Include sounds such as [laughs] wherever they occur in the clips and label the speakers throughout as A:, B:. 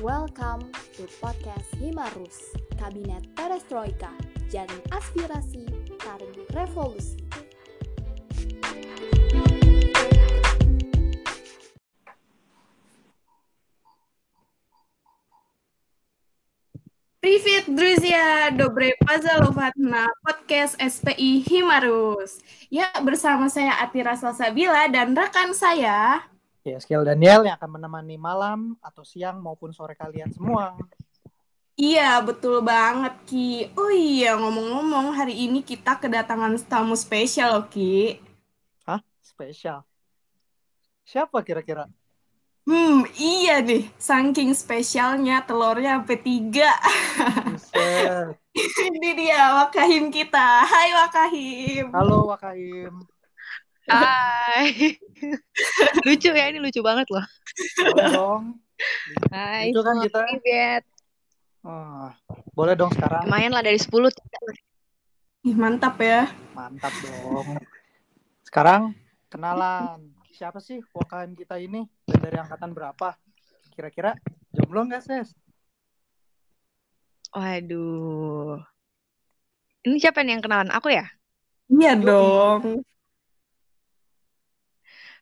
A: Welcome to podcast Himarus, Kabinet Perestroika, Jaring Aspirasi, Taring Revolusi.
B: Привет, друзья! Добрый позалovat на podcast SPI Himarus. Ya, bersama saya Atira Salsabila dan rekan saya
C: Ya, Skill Daniel yang akan menemani malam atau siang maupun sore kalian semua.
B: Iya, betul banget, Ki. Oh iya, ngomong-ngomong, hari ini kita kedatangan tamu spesial, loh, Ki.
C: Hah? Spesial? Siapa kira-kira?
B: Hmm, iya nih. Saking spesialnya telurnya sampai tiga.
C: Buset. [laughs]
B: Ini dia Wakahim kita. Hai Wakahim.
C: Halo Wakaim.
D: Hai. [laughs] lucu ya, ini lucu banget loh.
C: Boleh dong.
D: Hai,
C: Lucu kan kita? Ah, boleh dong sekarang.
D: Lumayan lah dari 10.
B: Ih, mantap ya.
C: Mantap dong. Sekarang kenalan. Siapa sih Wakaim kita ini? Dan dari angkatan berapa? Kira-kira jomblo nggak, Ses?
D: Waduh. Ini siapa nih yang kenalan? Aku ya?
B: Iya dong.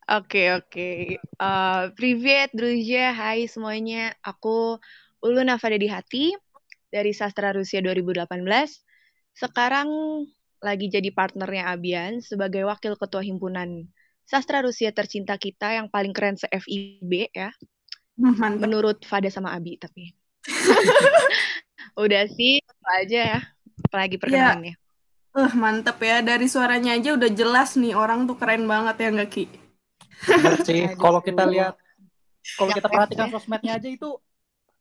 D: Oke, oke. Eh, Privet, Druzia, hai semuanya. Aku Ulu Nafada di Hati dari Sastra Rusia 2018. Sekarang lagi jadi partnernya Abian sebagai wakil ketua himpunan Sastra Rusia tercinta kita yang paling keren se-FIB ya.
B: Hmm, Mantap.
D: menurut Fada sama Abi tapi [laughs] udah sih aja ya apalagi perkenalannya
B: Eh, mantap ya. Dari suaranya aja udah jelas nih orang tuh keren banget ya nggak Ki?
C: Bener sih. Kalau kita lihat, kalau kita perhatikan
D: ya.
C: sosmednya aja itu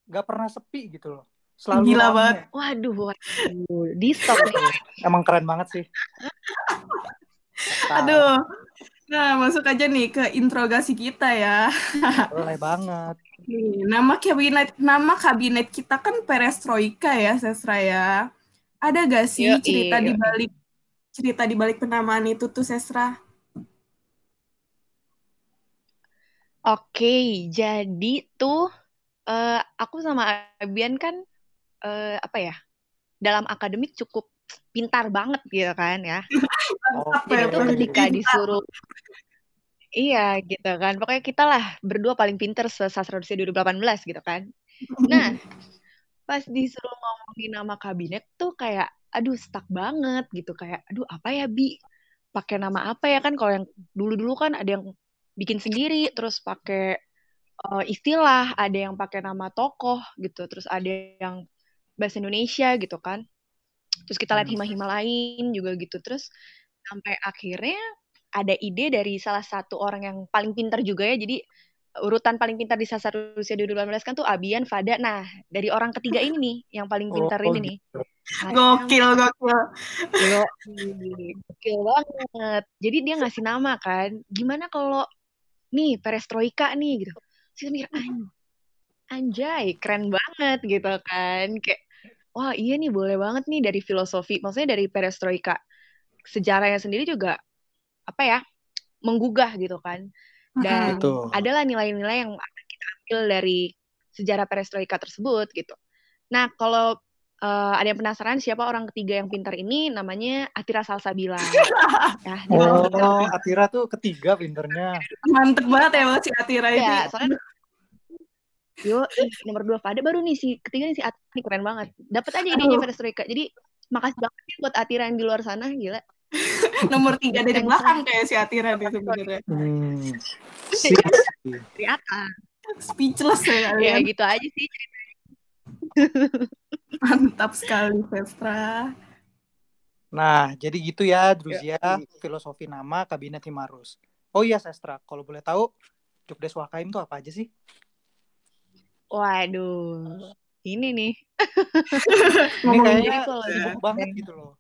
C: nggak pernah sepi gitu loh. Selalu
B: Gila
C: rame.
B: banget.
D: waduh waduh di stop nih
C: Emang keren banget sih.
B: Aduh. Nah, masuk aja nih ke interogasi kita ya.
C: boleh banget.
B: Nama kabinet nama kabinet kita kan perestroika ya, Sesra ya. Ada gak sih cerita di balik cerita di balik penamaan itu tuh, Sesra?
D: Oke jadi tuh eh, aku sama Abian kan eh, apa ya dalam akademik cukup pintar banget gitu kan ya
B: Mantap
D: jadi tuh
C: Oke.
D: ketika disuruh Iya gitu kan. Pokoknya kita lah berdua paling pinter se-Sastra Rusia 2018 gitu kan. Nah, pas disuruh ngomongin nama kabinet tuh kayak aduh stuck banget gitu kayak aduh apa ya Bi pakai nama apa ya kan kalau yang dulu-dulu kan ada yang bikin sendiri terus pakai eh, istilah ada yang pakai nama tokoh gitu terus ada yang bahasa Indonesia gitu kan terus kita lihat
C: Hmm.
D: hima-hima lain juga gitu terus sampai akhirnya ada ide dari salah satu orang yang paling pintar juga ya jadi urutan paling pintar di Sastra Rusia 2018 kan tuh Abian, Fada. Nah, dari orang ketiga ini nih yang paling [laughs] pintar
C: Oh,
D: ini nih. Nah,
B: Gokil, gokil.
D: Gokil banget. Jadi dia ngasih nama kan. Gimana kalau nih perestroika nih gitu. Terus kita mikir "An- anjay, keren banget gitu kan. Kayak wah iya nih boleh banget nih dari filosofi. Maksudnya dari perestroika sejarahnya sendiri juga apa ya? menggugah gitu kan. Dan
C: Betul.
D: adalah nilai-nilai yang akan kita ambil dari sejarah perestroika tersebut gitu. Nah, kalau eh, ada yang penasaran siapa orang ketiga yang pintar ini namanya Atira Salsabila. ya, [laughs] dia
C: Oh. Atira tuh ketiga pinternya.
B: Mantep banget ya si Atira ini.
D: Ya, soalnya Yo, ih, nomor dua Fada baru nih si ketiga nih si Atira nih keren banget. Dapat aja idenya
B: Aduh.
D: perestroika. Jadi makasih banget ya buat Atira yang di luar sana, gila. [laughs]
B: Nomor tiga dari belakang kayak si Atira nih sebenarnya.
C: Hmm. Sip.
D: Dari atas.
B: Speechless ya
D: Ya gitu aja sih. [laughs]
B: Mantap sekali, Sestra.
C: Nah, jadi gitu ya, Druzia, filosofi nama Kabinet Himarus. Oh iya, Sestra, kalau boleh tahu, Jogdes Wakaim tuh apa aja sih?
D: Waduh. Ini nih. [laughs]
C: Ini kayaknya
D: kalau
C: sibuk banget gitu loh.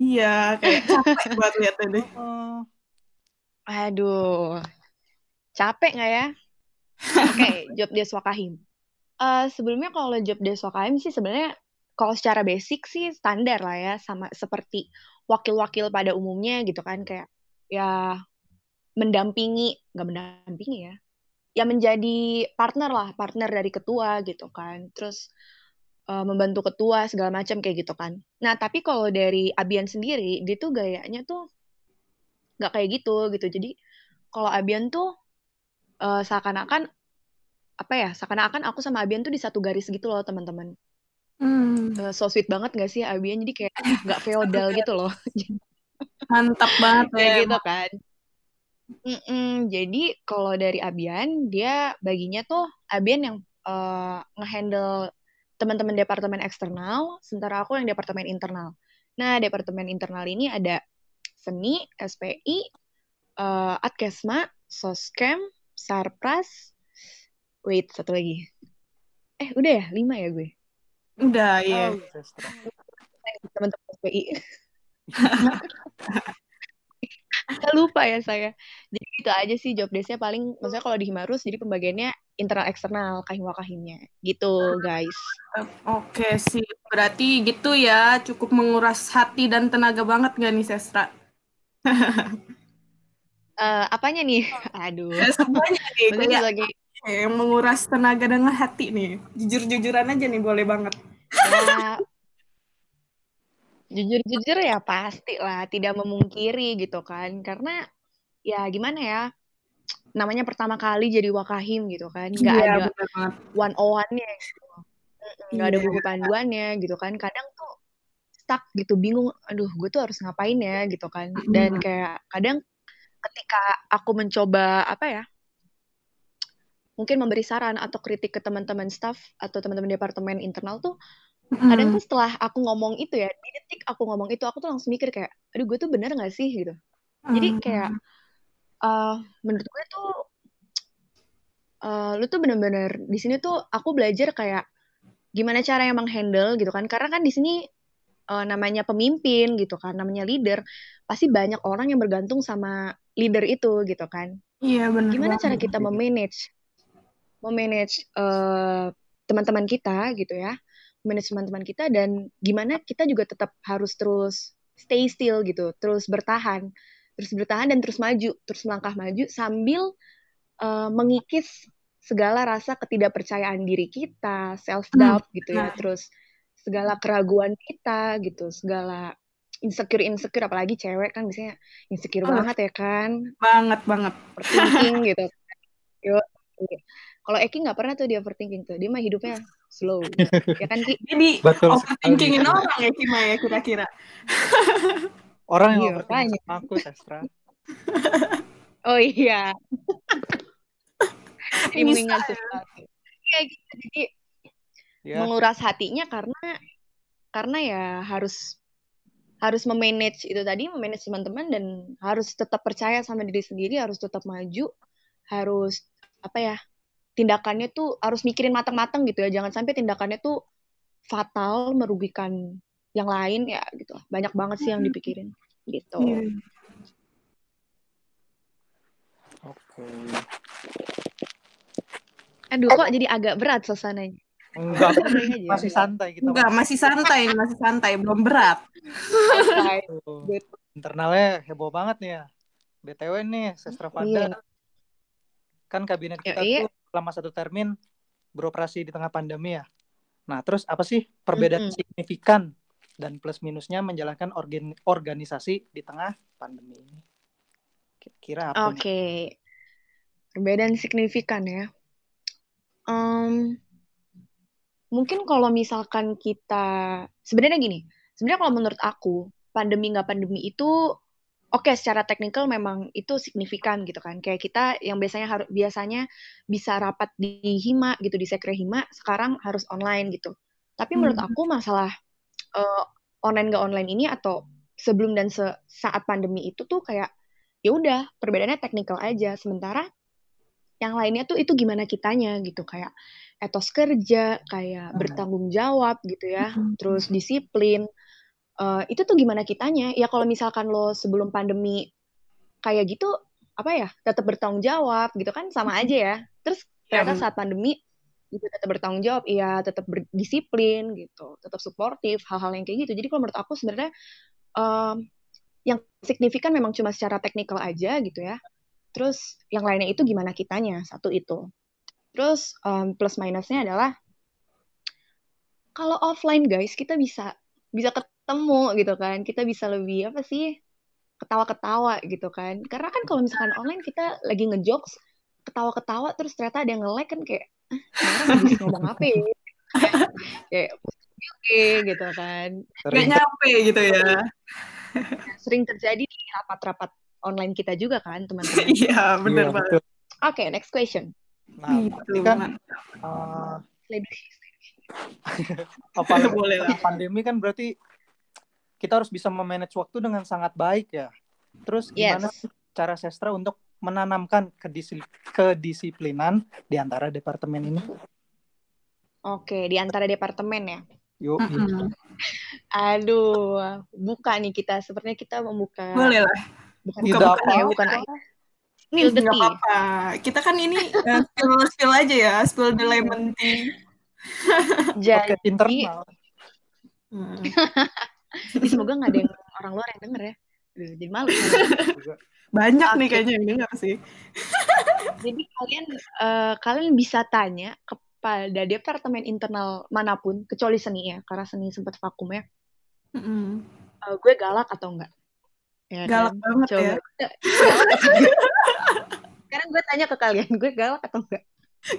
B: Iya, kayak capek buat lihatnya [laughs] deh.
C: Oh,
D: Aduh, capek nggak ya? Oke, [laughs] job desk Wakahim. Eh, sebelumnya kalau job desk Wakahim sih sebenarnya kalau secara basic sih standar lah ya, sama seperti wakil-wakil pada umumnya gitu kan, kayak ya mendampingi, nggak mendampingi ya, ya menjadi partner lah, partner dari ketua gitu kan. Terus uh, membantu ketua segala macam kayak gitu kan. Nah, tapi kalau dari Abian sendiri, dia tuh gayanya tuh nggak kayak gitu gitu. Jadi kalau Abian tuh uh, seakan-akan apa ya? Seakan-akan aku sama Abian tuh di satu garis gitu loh, teman-teman. Hmm. Uh, so sweet banget gak sih Abian? Jadi kayak nggak [laughs] feodal gitu loh. [laughs]
B: Mantap banget
D: ya. gitu kan. Mm-mm, jadi kalau dari Abian, dia baginya tuh Abian yang uh, ngehandle teman-teman departemen eksternal, sementara aku yang departemen internal. Nah, departemen internal ini ada seni, SPI, uh, eh, Adkesma, Soskem, Sarpras, wait satu lagi. Eh, udah ya? Lima ya gue?
B: Udah, iya. Oh,
D: teman-teman SPI. Gak [laughs] lupa ya saya. Jadi gitu aja sih job desk-nya paling maksudnya kalau di Himarus jadi pembagiannya internal eksternal kahim wakahimnya. Gitu, guys.
B: Oke sih. Berarti gitu ya, cukup menguras hati dan tenaga banget gak nih Sestra?
D: uh, [laughs] apanya nih? [laughs] Aduh.
B: Ya, semuanya nih. Lagi yang menguras tenaga dan hati nih. Jujur-jujuran aja nih boleh banget. Ya,
D: Jujur-jujur ya pasti lah, tidak memungkiri gitu kan. Karena ya gimana ya, namanya pertama kali jadi wakahim gitu kan. Nggak iya, ada one on one-nya gitu. Nggak ada iya. buku panduannya gitu kan. Kadang tuh stuck gitu, bingung. Aduh, gue tuh harus ngapain ya gitu kan. Dan kayak kadang ketika aku mencoba apa ya, mungkin memberi saran atau kritik ke teman-teman staff atau teman-teman departemen internal tuh kadang tuh setelah aku ngomong itu ya di detik aku ngomong itu aku tuh langsung mikir kayak aduh gue tuh bener gak sih? Gitu. Jadi kayak uh, menurut gue tuh uh, lu tuh bener-bener di sini tuh aku belajar kayak gimana cara emang handle gitu kan. Karena kan di sini uh, namanya pemimpin gitu kan namanya leader pasti banyak orang yang bergantung sama leader itu gitu kan.
B: Iya benar
D: gimana cara kita memanage memanage uh, teman-teman kita gitu ya. Manajemen teman kita dan gimana kita juga tetap harus terus stay still gitu, terus bertahan, terus bertahan dan terus maju, terus melangkah maju sambil uh, mengikis segala rasa ketidakpercayaan diri kita, self doubt hmm. gitu ya, nah. terus segala keraguan kita gitu, segala insecure insecure apalagi cewek kan biasanya insecure oh. banget ya kan.
B: Banget banget.
D: Overthinking gitu. [laughs] Yuk kalau Eki nggak pernah tuh dia overthinking tuh. Dia mah hidupnya slow ya kan Ki?
B: Jadi Betul overthinkingin orang ya Ki ya kira-kira.
C: Orang yang iya, overthinking aku Sastra.
D: Oh iya. Ini mengingat sesuatu ya. gitu. Jadi ya. menguras hatinya karena karena ya harus harus memanage itu tadi memanage teman-teman dan harus tetap percaya sama diri sendiri harus tetap maju harus apa ya tindakannya tuh harus mikirin matang-matang gitu ya jangan sampai tindakannya tuh fatal merugikan yang lain ya gitu banyak banget sih yang dipikirin gitu yeah.
C: oke
D: aduh kok jadi agak berat suasananya
C: Enggak, [laughs] masih santai
B: kita. Enggak, masih santai, masih santai, belum berat. [laughs]
C: Internalnya heboh banget nih ya. BTW nih, Sestra Fanda. Iya. Kan kabinet kita iya. tuh selama satu termin beroperasi di tengah pandemi ya. Nah, terus apa sih perbedaan mm -hmm. signifikan dan plus minusnya menjalankan organ organisasi di tengah pandemi ini? Kira apa?
D: Oke, okay. perbedaan signifikan ya. Um, mungkin kalau misalkan kita sebenarnya gini, sebenarnya kalau menurut aku pandemi nggak pandemi itu oke okay, secara teknikal memang itu signifikan gitu kan. Kayak kita yang biasanya harus biasanya bisa rapat di Hima gitu di Sekre Hima sekarang harus online gitu. Tapi menurut hmm. aku masalah uh, online nggak online ini atau sebelum dan se saat pandemi itu tuh kayak ya udah perbedaannya teknikal aja. Sementara yang lainnya tuh itu gimana kitanya gitu kayak etos kerja, kayak bertanggung jawab gitu ya, hmm. terus disiplin uh, itu tuh gimana kitanya? Ya kalau misalkan lo sebelum pandemi kayak gitu apa ya tetap bertanggung jawab gitu kan sama aja ya. Terus iya, ternyata saat pandemi itu tetap bertanggung jawab iya tetap berdisiplin gitu tetap suportif hal-hal yang kayak gitu. Jadi kalau menurut aku sebenarnya um, yang signifikan memang cuma secara teknikal aja gitu ya. Terus yang lainnya itu gimana kitanya, satu itu. Terus um, plus minusnya adalah kalau offline guys kita bisa bisa ketemu gitu kan, kita bisa lebih apa sih ketawa-ketawa gitu kan. Karena kan kalau misalkan online kita lagi ngejokes, ketawa-ketawa terus ternyata ada yang nge-like kan kayak ah, orang habis ngomong apa ya? [laughs] kayak oke gitu kan.
B: Gak nyampe gitu ya. [laughs]
D: Sering terjadi di rapat-rapat online kita juga kan teman-teman. [laughs]
B: Iya benar
C: Iya,
B: banget.
D: Oke, next question.
C: Nah,
B: Gitu,
C: ini kan eh, apalagi
B: Boleh lah.
C: pandemi kan berarti kita harus bisa memanage waktu dengan sangat baik ya. Terus gimana
D: Yes.
C: cara sestra untuk menanamkan kedisi- kedisiplinan di antara departemen ini?
D: Oke, di antara departemen ya.
C: Yuk,
B: Mm-mm.
D: Aduh, buka nih kita. Sepertinya kita membuka.
B: Boleh lah.
D: Bukan
C: Tidak
D: bukan ya, bukan
B: Ini
D: the
B: nggak
D: tea.
B: apa-apa. Kita kan ini eh, spill spill aja ya, spill the lemon tea.
D: Jadi,
C: internal.
B: Hmm. [laughs]
D: semoga nggak ada yang orang luar yang denger ya. Aduh, jadi malu.
C: juga.
B: Banyak nih
D: Oke.
B: kayaknya yang dengar sih. [laughs]
D: Jadi kalian eh, kalian bisa tanya kepada departemen internal mana pun kecuali seni ya, karena seni sempat vakum ya.
B: Mm-mm.
D: Eh, gue galak atau enggak? Ya
B: Galak
D: kan?
B: banget
D: Coba.
B: ya.
D: Enggak? [laughs] Sekarang gue tanya ke kalian, gue galak atau enggak?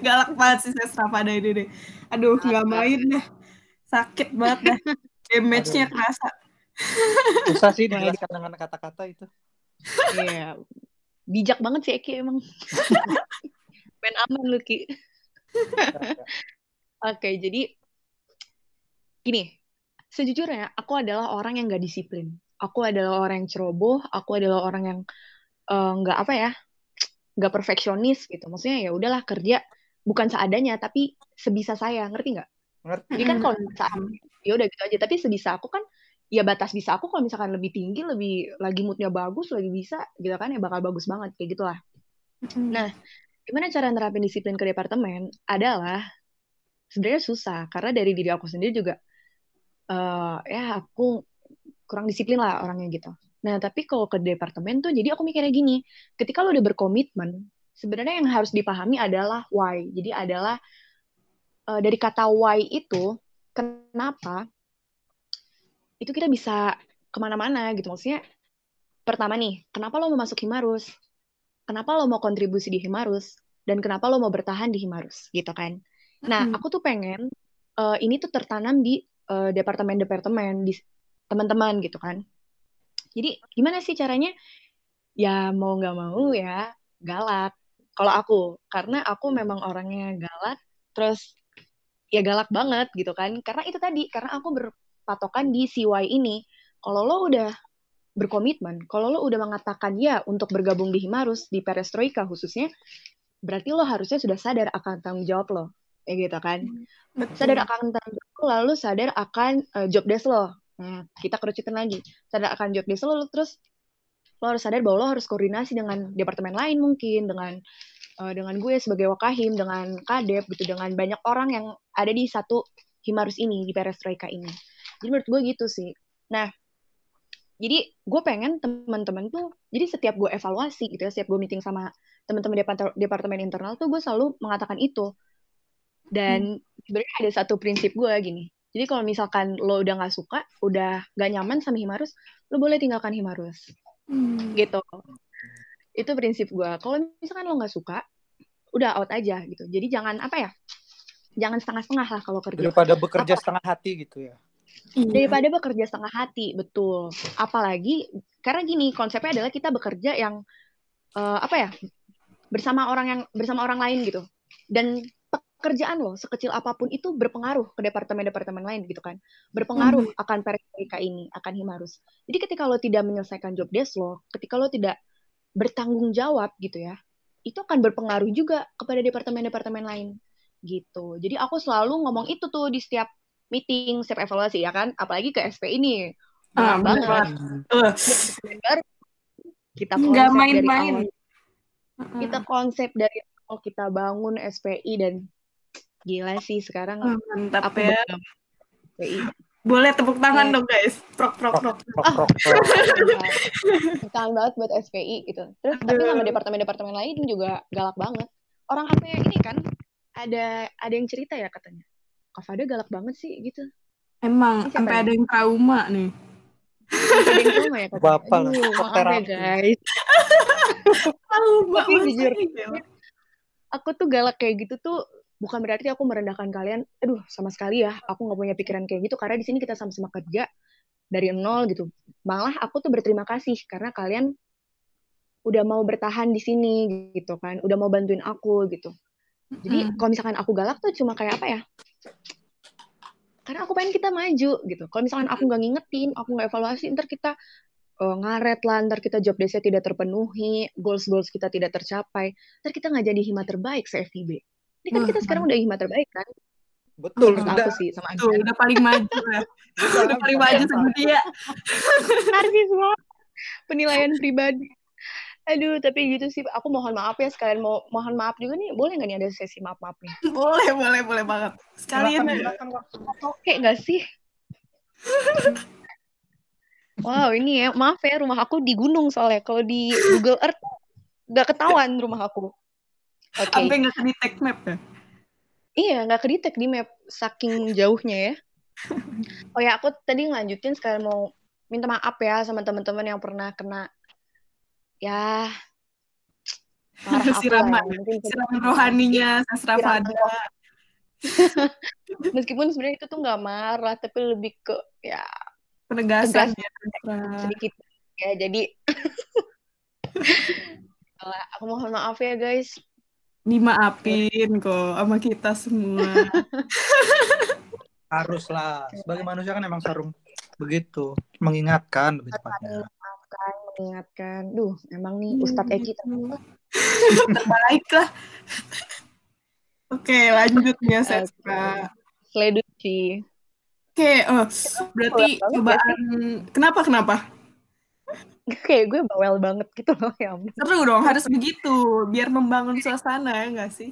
B: Galak banget sih Sestra pada ini deh. Aduh, nggak main deh. Sakit banget dah. [laughs] Damage-nya
C: Aduh.
B: kerasa.
C: Susah sih dijelaskan dengan kata-kata itu.
D: Iya. Bijak banget sih Eki emang. [laughs] Main aman lu Ki. [laughs] Oke, jadi gini, sejujurnya aku adalah orang yang gak disiplin. Aku adalah orang yang ceroboh, aku adalah orang yang eh, nggak apa ya, nggak perfeksionis gitu. Maksudnya ya udahlah kerja bukan seadanya, tapi sebisa saya, ngerti nggak?
C: Ngerti?
D: Jadi kan kalau seadanya, ya udah gitu aja. Tapi sebisa aku kan, ya batas bisa aku kalau misalkan lebih tinggi, lebih lagi moodnya bagus, lagi bisa, gitu kan ya bakal bagus banget kayak gitulah. Nah, gimana cara nerapin disiplin ke departemen adalah sebenarnya susah karena dari diri aku sendiri juga eh ya aku kurang disiplin lah orangnya gitu. Nah, tapi kalau ke departemen tuh jadi aku mikirnya gini, ketika lo udah berkomitmen, sebenarnya yang harus dipahami adalah why. Jadi adalah eh, dari kata why itu kenapa itu kita bisa ke mana-mana gitu. Maksudnya pertama nih, kenapa lo mau masuk Himarus? Kenapa lo mau kontribusi di Himarus? Dan kenapa lo mau bertahan di Himarus gitu kan? Nah,
B: Mm.
D: aku tuh pengen eh, ini tuh tertanam di eh, departemen-departemen di teman-teman gitu kan. Jadi gimana sih caranya? Ya mau nggak mau ya galak. Kalau aku, karena aku memang orangnya galak, terus ya galak banget gitu kan. Karena itu tadi, karena aku berpatokan di CY ini. Kalau lo udah berkomitmen, kalau lo udah mengatakan ya untuk bergabung di Himarus, di Perestroika khususnya, berarti lo harusnya sudah sadar akan tanggung jawab lo. Ya gitu kan
B: Betul.
D: sadar akan tanggung jawab lo, lalu sadar akan eh, job desk lo. Nah, kita kerucutin lagi. Sadar akan job desk lo, lo terus lo harus sadar bahwa lo harus koordinasi dengan departemen lain mungkin, dengan eh, dengan gue sebagai wakahim, dengan kadep gitu, dengan banyak orang yang ada di satu Himarus ini, di Perestroika ini. Jadi menurut gue gitu sih. Nah, jadi gue pengen teman-teman tuh, jadi setiap gue evaluasi gitu ya, setiap gue meeting sama teman-teman depart- departemen internal tuh gue selalu mengatakan itu. Dan sebenarnya ada satu prinsip gue gini. Jadi kalau misalkan lo udah nggak suka, udah nggak nyaman sama Himarus, lo boleh tinggalkan Himarus.
B: Hmm.
D: Gitu. Itu prinsip gue. Kalau misalkan lo nggak suka, udah out aja gitu. Jadi jangan apa ya? Jangan setengah-setengah lah kalau kerja.
C: Daripada bekerja
D: Apa?
C: setengah hati gitu ya.
B: Iya.
D: Daripada bekerja setengah hati, betul. Apalagi karena gini, konsepnya adalah kita bekerja yang eh, apa ya? bersama orang yang bersama orang lain gitu. Dan pekerjaan lo sekecil apa pun itu berpengaruh ke departemen-departemen lain gitu kan. Berpengaruh akan perekonomian ini, akan Himarus. Jadi ketika lo tidak menyelesaikan job desk lo, ketika lo tidak bertanggung jawab gitu ya, itu akan berpengaruh juga kepada departemen-departemen lain gitu. Jadi aku selalu ngomong itu tuh di setiap meeting, setiap evaluasi ya kan, apalagi ke SP ini.
B: Ah,
D: banget. Kita
B: Nggak main-main.
D: Kita konsep dari awal kita bangun SPI dan gila sih sekarang
B: Ah, mantap
D: aku
B: ya.
D: SPI.
B: Boleh tepuk tangan dong guys. Prok prok prok.
C: Prok, prok, prok. [laughs]
D: Tangan banget buat SPI gitu. Terus tapi sama departemen-departemen lain juga galak banget. Orang HP ini kan ada ada yang cerita ya katanya. Kak Fada galak banget sih gitu.
B: Emang
D: Ini siapa
B: sampai
D: ya?
B: ada yang trauma nih.
D: Sampai ada yang trauma ya katanya.
C: Bapak lah,
D: Aduh, maaf ya guys. [laughs]
B: Trauma.
D: Tapi jujur,
B: ya?
D: aku tuh galak kayak gitu tuh bukan berarti aku merendahkan kalian. Aduh, sama sekali ya, aku nggak punya pikiran kayak gitu karena di sini kita sama-sama kerja dari nol gitu. Malah aku tuh berterima kasih karena kalian udah mau bertahan di sini gitu kan, udah mau bantuin aku gitu. Jadi
B: Mm-mm.
D: kalau misalkan aku galak tuh cuma kayak apa ya? Karena aku pengen kita maju gitu. Kalau misalkan aku nggak ngingetin, aku nggak evaluasi, ntar kita eh, ngaret lah, ntar kita job desk tidak terpenuhi, goals-goals kita tidak tercapai, ntar kita nggak jadi hima terbaik se-FIB. Ini kan
B: Wah,
D: kita sekarang udah hima terbaik kan?
C: Betul.
D: Menurut
C: udah.
D: aku sih sama Adrian.
B: udah paling maju ya. [laughs] udah paling maju sama dia.
D: Narsis banget. Penilaian pribadi. Aduh, tapi gitu sih. Aku mohon maaf ya sekalian mau mohon maaf juga nih. Boleh nggak nih ada sesi maaf-maaf nih? [laughs]
B: Boleh, boleh, boleh banget. Sekalian ya.
D: Oke nggak sih? [laughs] Wow, ini ya, maaf ya rumah aku di gunung soalnya. Kalau di Google Earth nggak ketahuan rumah aku. Oke,
B: Sampai nggak ke detect map ya.
D: iya nggak kedetek di map saking jauhnya ya. [laughs] Oh ya, aku tadi ngelanjutin sekalian mau minta maaf ya sama teman-teman yang pernah kena ya marah [laughs]
B: Siraman.
D: ya. Mungkin
B: Siraman rohaninya Sastra Fada. [laughs]
D: meskipun sebenarnya itu tuh nggak marah tapi lebih ke ya
B: Penegasan ya.
D: Sedikit ya jadi aku mohon maaf ya guys
B: Dimaafin kok sama kita semua. [laughs]
C: Harus lah. Sebagai manusia kan emang sarung begitu. Mengingatkan lebih tepatnya.
D: maafkan mengingatkan duh emang nih Ustadz Eki [laughs]
B: Terbaik lah. Oke, lanjut ya Sastra.
D: Sleduci
B: Oke, oh, berarti cobaan kenapa kenapa?
D: Kayak gue bawel banget gitu loh ya ampun.
B: Seru dong, harus begitu biar membangun suasana ya nggak sih?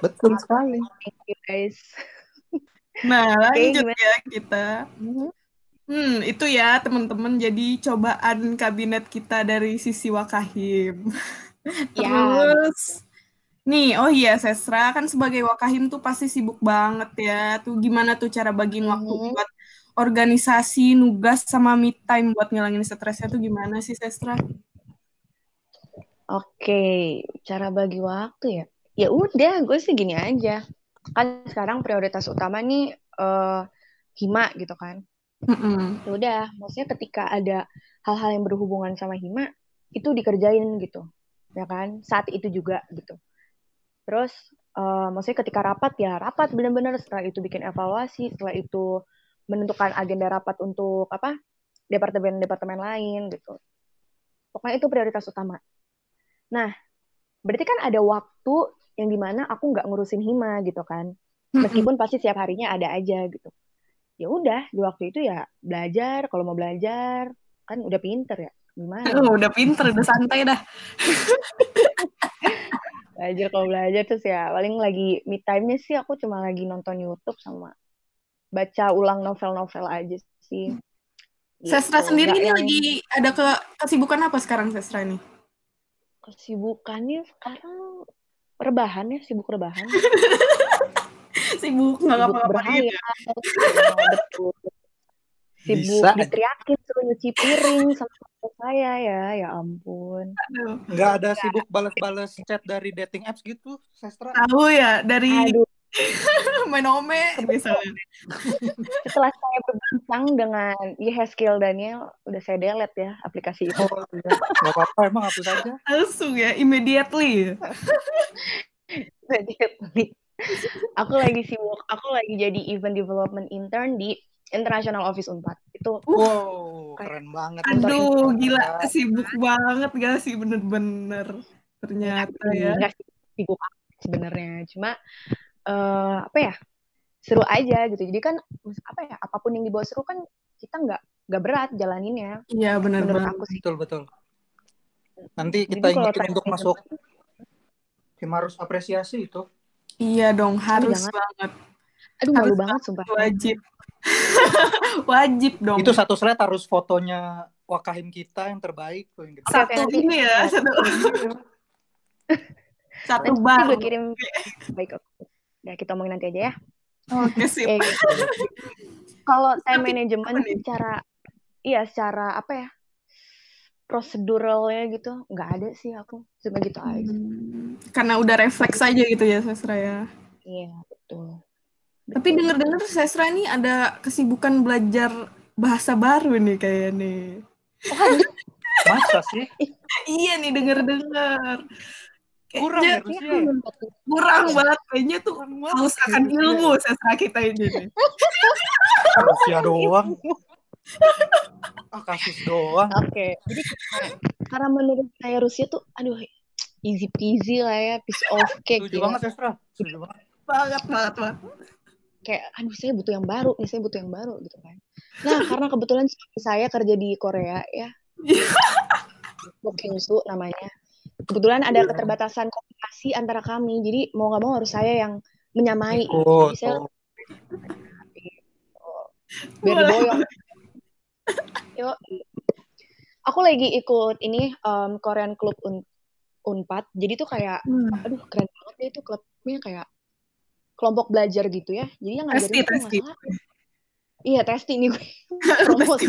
C: Betul sekali.
D: Thank you guys
B: Nah, lanjut
D: gimana?
B: ya kita. Hmm, itu ya teman-teman jadi cobaan kabinet kita dari sisi Wakahim. [laughs]
D: Ya.
B: Terus nih, oh iya Sesra kan sebagai Wakahim tuh pasti sibuk banget ya. Tuh gimana tuh cara bagiin waktu
D: Mhm.
B: buat organisasi, nugas sama me time buat ngilangin stresnya tuh gimana sih Sestra?
D: Oke, cara bagi waktu ya. Ya udah, gue sih gini aja. Kan sekarang prioritas utama nih eh, hima gitu kan.
B: Mm-mm.
D: Ya udah, maksudnya ketika ada hal-hal yang berhubungan sama hima itu dikerjain gitu. Ya kan? Saat itu juga gitu. Terus eh, maksudnya ketika rapat ya rapat benar-benar setelah itu bikin evaluasi, setelah itu menentukan agenda rapat untuk apa? departemen-departemen lain gitu. Pokoknya itu prioritas utama. Nah, berarti kan ada waktu yang di mana aku nggak ngurusin hima gitu kan. Meskipun pasti setiap harinya ada aja gitu. Ya udah, di waktu itu ya belajar, kalau mau belajar, kan udah pinter ya. Gimana?
B: Oh, udah pinter, udah santai dah. [laughs]
D: Belajar kalau belajar terus ya paling lagi me time-nya sih aku cuma lagi nonton YouTube sama baca ulang novel-novel aja sih.
B: Sestra
D: Gitu.
B: sendiri
D: Nggak
B: ini
D: yang
B: lagi ada ke kesibukan apa sekarang Sestra nih?
D: kesibukannya sekarang rebahan ya, sibuk rebahan. [laughs]
B: Sibuk nggak ngapa-ngapain ya?
D: Ya, betul. [laughs] Sibuk
C: Bisa
D: diteriakin suruh nyuci piring sama saya ya, ya ampun.
C: Nggak ada sibuk balas-balas chat dari dating apps gitu, Sestra.
B: Tahu ya dari
D: Aduh, [laughs]
B: main ome misalnya.
D: setelah saya berbincang dengan Yeheskel Daniel, udah saya delete ya aplikasi itu.
C: Oh iya, nggak apa-apa, emang hapus aja.
B: Langsung ya, immediately. [laughs]
D: Immediately. aku lagi sibuk, aku lagi jadi event development intern di International Office Unpad. Itu
C: Wow, keren banget.
B: Aduh, gila sibuk banget gak sih bener-bener. Ternyata ya.
D: nggak sibuk sebenarnya. Cuma eh, apa ya? Seru aja gitu. Jadi kan apa ya? Apa pun yang dibawa seru kan kita nggak nggak berat jalaninnya.
B: Iya
D: Menurut
B: banget.
D: aku sih.
C: Betul, betul. Nanti
D: Jadi
C: kita
D: kalau
C: ingetin untuk masuk tim harus apresiasi itu.
B: Iya dong, harus
D: jangan.
B: banget.
D: Aduh malu
B: Harus
D: banget sumpah.
B: Wajib. [laughs] Wajib dong.
C: Itu satu slide harus fotonya Wakahim kita yang terbaik tuh yang gede.
B: satu
D: Oke, nanti-
B: ini ya, satu, satu bar.
D: gue kirim baik oke. Ya kita omongin nanti aja ya.
B: Oke sip.
D: Eh, gitu. Kalau time management secara iya secara apa ya? proseduralnya gitu nggak ada sih aku cuma gitu aja
B: Hmm, Karena udah refleks aja gitu ya Sesra ya.
D: iya betul
B: Tapi denger-denger Sesra nih ada kesibukan belajar bahasa baru nih kayak nih.
C: Masa sih?
B: Iya nih denger-denger.
C: Kurang ya Rusia ya?
B: kurang banget kayaknya tuh
C: Kurang banget.
B: haus akan ilmu Sesra kita ini. [laughs]
C: Rusia doang. [laughs] Ah, kasus doang.
D: oke jadi karena, menurut saya Rusia tuh aduh easy peasy lah ya piece of cake
C: Setuju
D: gitu.
C: banget ya, Stra. Setuju banget.
B: Banget banget banget.
D: kayak aduh saya butuh yang baru nih saya butuh yang baru gitu kan nah karena kebetulan saya kerja di Korea ya [laughs] Booking Su namanya kebetulan ada keterbatasan komunikasi antara kami jadi mau nggak mau harus saya yang menyamai
C: Ikut.
D: Jadi saya
C: tuh. [laughs]
D: biar diboyong [laughs] Yo, aku lagi ikut ini um, Korean Club Un Unpad jadi tuh kayak
B: Hmm.
D: aduh keren banget ya itu klubnya kayak kelompok belajar gitu ya jadi yang ngajarin tuh nggak
B: testi.
D: salah iya testi nih gue. [laughs] Promosi.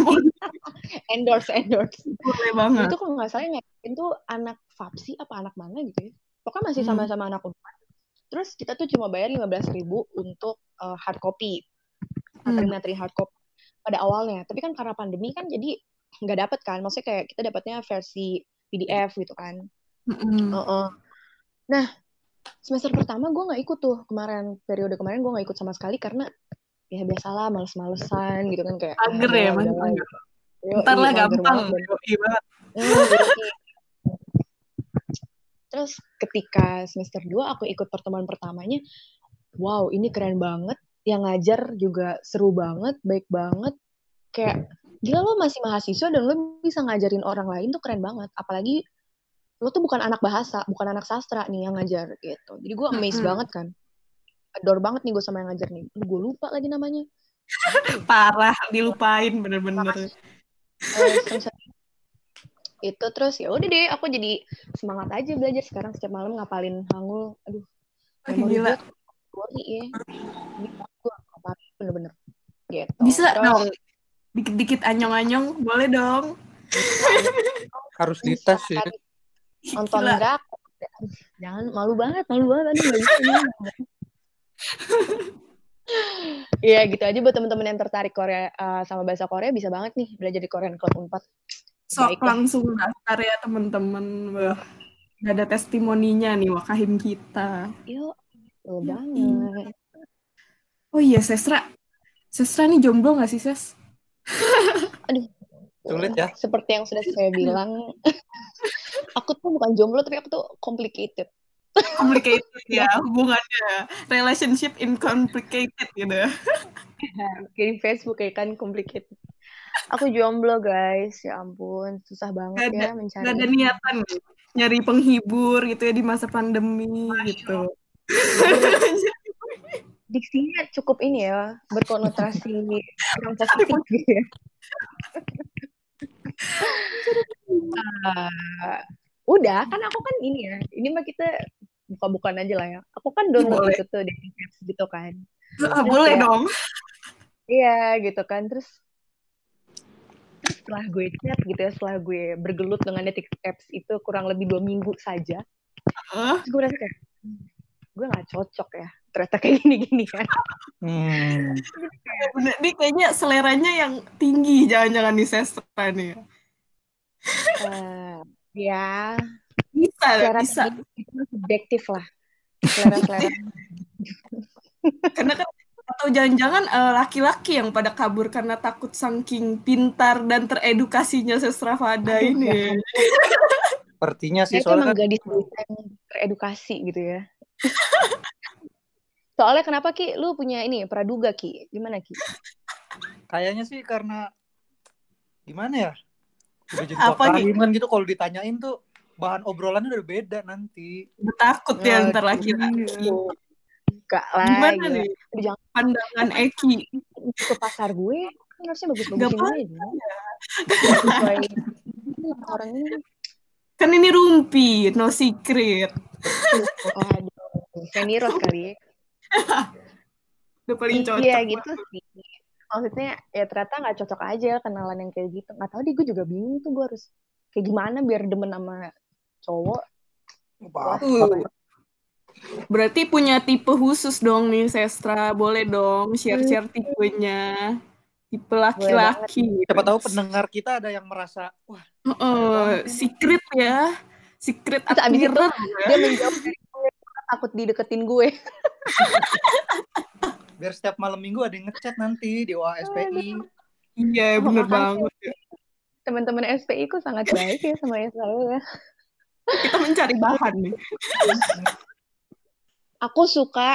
D: [laughs] endorse endorse.
B: Boleh banget.
D: itu kalau nggak salah ngajarin tuh anak Fapsi apa anak mana gitu ya. Pokoknya masih
B: Hmm.
D: sama-sama anak Unpad terus kita tuh cuma bayar 15.000 ribu untuk uh, hard copy.
B: Hmm.
D: materi-materi hard copy pada awalnya. Tapi kan karena pandemi kan jadi nggak dapet kan. Maksudnya kayak kita dapatnya versi PDF gitu kan.
B: Mm-mm.
D: Heeh. Nah, semester pertama gue nggak ikut tuh. Kemarin periode kemarin gue nggak ikut sama sekali karena ya biasalah males-malesan gitu kan kayak
B: Mager ya,
D: yoi,
B: Ntar lah gampang.
D: banget. Hmm, yoi. Terus ketika semester 2 aku ikut pertemuan pertamanya, wow ini keren banget, yang ngajar juga seru banget, baik banget, kayak gila lo masih mahasiswa dan lo bisa ngajarin orang lain tuh keren banget, apalagi lo tuh bukan anak bahasa, bukan anak sastra nih yang ngajar gitu. Jadi gue amazed banget kan, adore banget nih gue sama yang ngajar nih. Gue lupa lagi namanya.
B: Parah, dilupain bener-bener.
D: Eh, semester itu terus ya udah deh aku jadi semangat aja belajar sekarang setiap malam ngapalin hangul aduh memori
B: Gila.
D: memori ya ini gue ngapalin bener-bener gitu
B: Bisa
D: Terus,
B: dong. Dikit-dikit anyong-anyong, boleh dong.
C: Harus dites sih.
D: kan nonton
B: Gila.
D: drakor jangan malu banget malu banget. Iya gitu aja buat teman-teman yang tertarik Korea eh, sama bahasa Korea bisa banget nih belajar di Korean Club 4
B: Sok
D: Baik
B: langsung daftar ya teman-teman. Udah ada testimoninya nih Wakahim kita.
D: yuk betul banget
B: Oh iya, Sesra. Sesra nih jomblo gak sih, Ses?
C: Sulit ya.
D: seperti yang sudah saya bilang [laughs] aku tuh bukan jomblo tapi aku tuh complicated
B: Complicated ya hubungannya. Relationship in complicated gitu.
D: Kayak di Facebook kayak kan complicated aku jomblo guys ya ampun susah banget
B: Gak ada-
D: ya mencari
B: Gak ada niatan nyari penghibur gitu ya di masa pandemi gitu. [laughs]
D: diksinya cukup ini ya berkonotasi yang positif gitu ya Ah, udah kan aku kan ini ya ini mah kita buka-bukaan aja lah ya aku kan download
B: Boleh.
D: itu tuh dating apps gitu kan
B: Ah, boleh
D: ya.
B: dong.
D: Iya gitu kan terus setelah gue chat gitu ya setelah gue bergelut dengan dating apps itu kurang lebih dua minggu saja
B: Hah?
D: terus gue rasa kayak "Hmm, gue nggak cocok ya ternyata kayak gini-gini kan
C: Hmm.
B: Bener, Ini kayaknya seleranya yang tinggi jangan-jangan di Sesra nih.
D: Eh, ya selera
B: bisa.
D: itu subjektif lah selera-selera [laughs]
B: Karena kan atau jangan-jangan eh, laki-laki yang pada kabur karena takut saking pintar dan teredukasinya Sesra Fada
D: Aduh,
B: ini.
D: ya [laughs]
C: Sepertinya sih
D: itu
C: soalnya
D: emang
C: kan
D: gadis yang teredukasi gitu ya. [laughs] Soalnya kenapa Ki? Lu punya ini praduga Ki? Gimana Ki?
C: kayaknya sih karena gimana ya? Udah jadi
B: Apa
C: kan gitu kalau ditanyain tuh bahan obrolannya udah beda nanti.
B: Takut ya
D: Aduh.
B: ntar laki-laki.
D: Enggak lah.
B: Gimana
D: gila.
B: nih
D: jangan
B: pandangan Eki?
D: ke pasar gue kan harusnya bagus-bagusin
B: Gak.
D: Sesuai orang ini.
B: Kan ini rumpi, no secret.
D: Aduh, seniros kali ya. [laughs]
B: Udah paling cocok.
D: Iya gitu sih. Maksudnya ya ternyata nggak cocok aja kenalan yang kayak gitu. Nggak tahu deh gue juga bingung tuh gue harus kayak gimana biar demen sama cowok.
C: Apa?
B: Uh, Berarti punya tipe khusus dong nih, Sestra. Boleh dong share-share tipenya. Tipe laki-laki.
C: Siapa tahu pendengar kita ada yang merasa, wah,
B: Heeh, secret ya. Secret
D: Terus abis itu
B: admirer.
D: dia menjauh dari gue takut dideketin gue. [laughs]
C: biar setiap malam minggu ada yang ngechat nanti di OASPI.
B: Iya, bener
D: makasih.
B: banget.
D: Teman-teman SPI ku sangat baik ya sama saya.
B: Kita mencari bahan nih.
D: Aku suka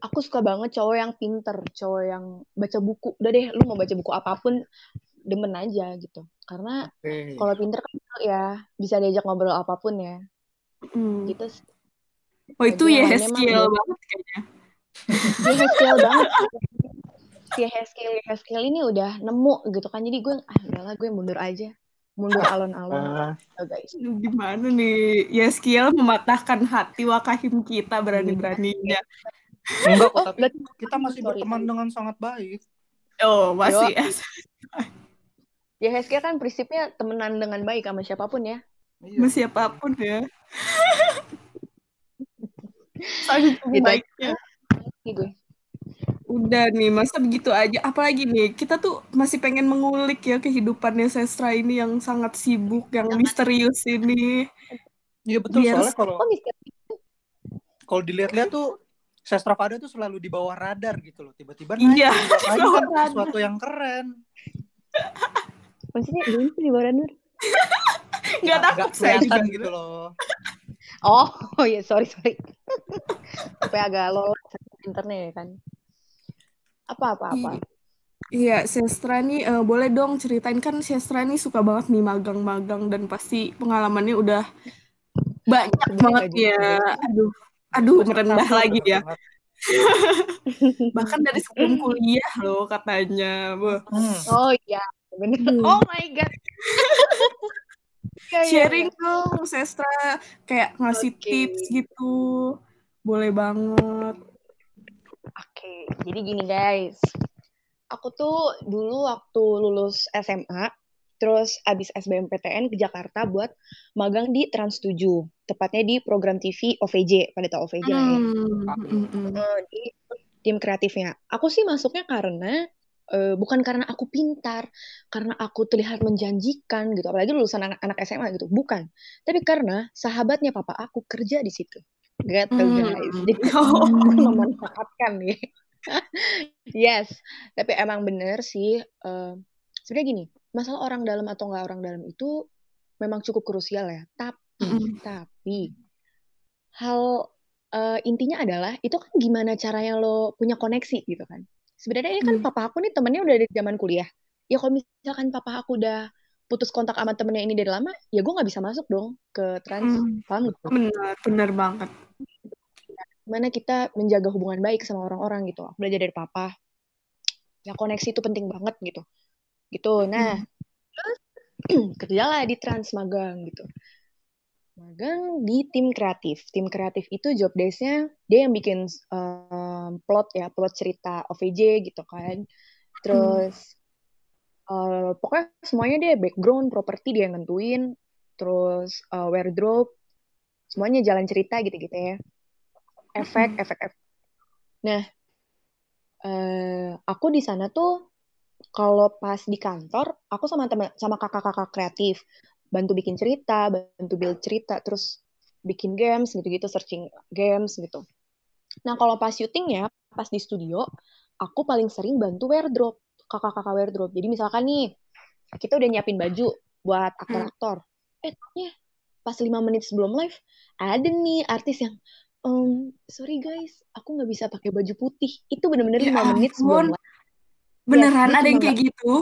D: aku suka banget cowok yang pinter, cowok yang baca buku. Udah deh, lu mau baca buku apa pun demen aja gitu. Karena
C: Oke.
D: kalau pinter kan ya bisa diajak ngobrol apa pun ya.
B: Hmm.
D: Gitu sih.
B: Oh, itu ya Heskiel banget kayaknya.
D: Dia Haskell banget. Si Haskell, Haskell ini udah nemu gitu kan. Jadi gue, ah udahlah gue mundur aja. Mundur alon-alon.
C: Ah,
D: Oh, guys.
B: Gimana nih? Yeskiel mematahkan hati wakahim kita berani-beraninya.
C: enggak kok,
D: Oh,
C: tapi kita masih
D: sorry,
C: berteman dengan sangat baik.
B: Oh, masih ya.
D: Ya Haskell kan prinsipnya temenan dengan baik sama siapa pun ya.
C: Iya.
B: Sama siapa pun ya. [laughs] Saking
D: Gitu.
B: baiknya.
D: Gue.
B: Udah nih, masa begitu aja. Apalagi nih, kita tuh masih pengen mengulik ya kehidupannya Sestra ini yang sangat sibuk, yang misterius ini.
C: Iya betul,
B: Biar-
C: soalnya kalau kalau dilihat-lihat tuh Sestra Pada tuh selalu di bawah radar gitu loh. Tiba-tiba
B: Iya,
C: naik, kan [laughs]
B: radar.
C: sesuatu yang keren.
D: Maksudnya gimana sih di bawah nur? [laughs]
B: Nggak takut saya juga gitu.
C: gitu loh.
D: Oh, [laughs] oh iya sorry sorry. Supaya agak lolos internet ya kan. Apa apa apa.
B: Iya, Sestra nih eh, boleh dong ceritain kan Sestra nih suka banget nih magang-magang dan pasti pengalamannya udah banyak banget ya. Aduh, aduh merendah lagi ya. [laughs] Bahkan dari sebelum kuliah loh katanya.
C: Hmm.
D: Oh iya bener.
B: Hmm.
D: Oh my god. Iya, iya,
B: sharing
D: iya.
B: dong Sestra kayak ngasih
D: Oke.
B: tips gitu. Boleh banget.
D: Oke, jadi gini guys. Aku tuh dulu waktu lulus SMA, terus abis SBMPTN ke Jakarta buat magang di Trans 7, tepatnya di program TV OVJ, pada tau OVJ lah ya.
B: Hmm, hmm, hmm.
D: Eh, di tim kreatifnya. Aku sih masuknya karena eh, bukan karena aku pintar, karena aku terlihat menjanjikan gitu, apalagi lulusan anak-anak SMA gitu, bukan. Tapi karena sahabatnya papa aku kerja di situ. Gitu
B: Hmm.
D: guys. [laughs] Jadi
B: Oh. [laughs]
D: aku memanfaatkan nih. [laughs] yes, tapi emang bener sih. eh, sebenarnya gini, masalah orang dalam atau nggak orang dalam itu memang cukup krusial ya. Tapi,
B: Mm-mm.
D: tapi hal eh, intinya adalah itu kan gimana caranya lo punya koneksi gitu kan. Sebenarnya ini kan
B: Hmm.
D: papa aku nih temennya udah dari zaman kuliah. Ya kalau misalkan papa aku udah putus kontak sama temennya ini dari lama, ya gue nggak bisa masuk dong ke trans.
B: Hmm.
D: Paham nggak?
B: Benar, benar banget.
D: Gimana kita menjaga hubungan baik sama orang-orang gitu. Aku belajar dari papa. Ya koneksi itu penting banget gitu. Gitu. Nah, terus [clears throat] kerjalah di trans magang gitu. Magang di tim kreatif. Tim kreatif itu job desk-nya dia yang bikin um, plot ya, plot cerita OVJ gitu kan. Terus uh, pokoknya semuanya dia background, properti dia yang nentuin, terus uh, wardrobe, semuanya jalan cerita gitu-gitu ya. Efek, efek, efek. Nah, eh, aku di sana tuh kalau pas di kantor, aku sama teman sama kakak-kakak kreatif bantu bikin cerita, bantu build cerita, terus bikin games gitu-gitu, searching games gitu. Nah, kalau pas syuting ya, pas di studio, aku paling sering bantu wardrobe, kakak-kakak wardrobe. Jadi misalkan nih, kita udah nyiapin baju buat aktor-aktor. Eh, taunya pas lima menit sebelum live, ada nih artis yang, "Em, sorry guys, aku nggak bisa pakai baju putih. Itu bener-bener
B: Ya
D: lima menit sebelum live.
B: Beneran
D: dia
B: ada yang kayak gitu?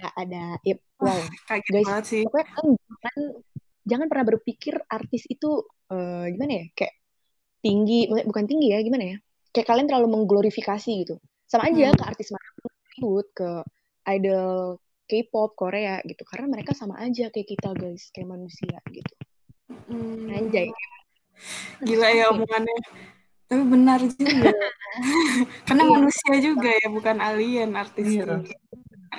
D: Nggak ada. Yep, wow.
B: Kaget
D: Guys,
B: banget sih.
D: pokoknya kalian jangan, jangan pernah berpikir artis itu eh, gimana ya kayak tinggi bukan tinggi ya gimana ya kayak kalian terlalu mengglorifikasi gitu sama aja
B: Hmm.
D: ke artis Hollywood, ke idol K-pop Korea gitu karena mereka sama aja kayak kita guys kayak manusia gitu
B: Hmm.
D: anjay
B: Gila ya omongannya. Tapi benar juga. [laughs] Karena
D: Iya.
B: manusia juga ya, bukan alien artisnya.
C: Iya.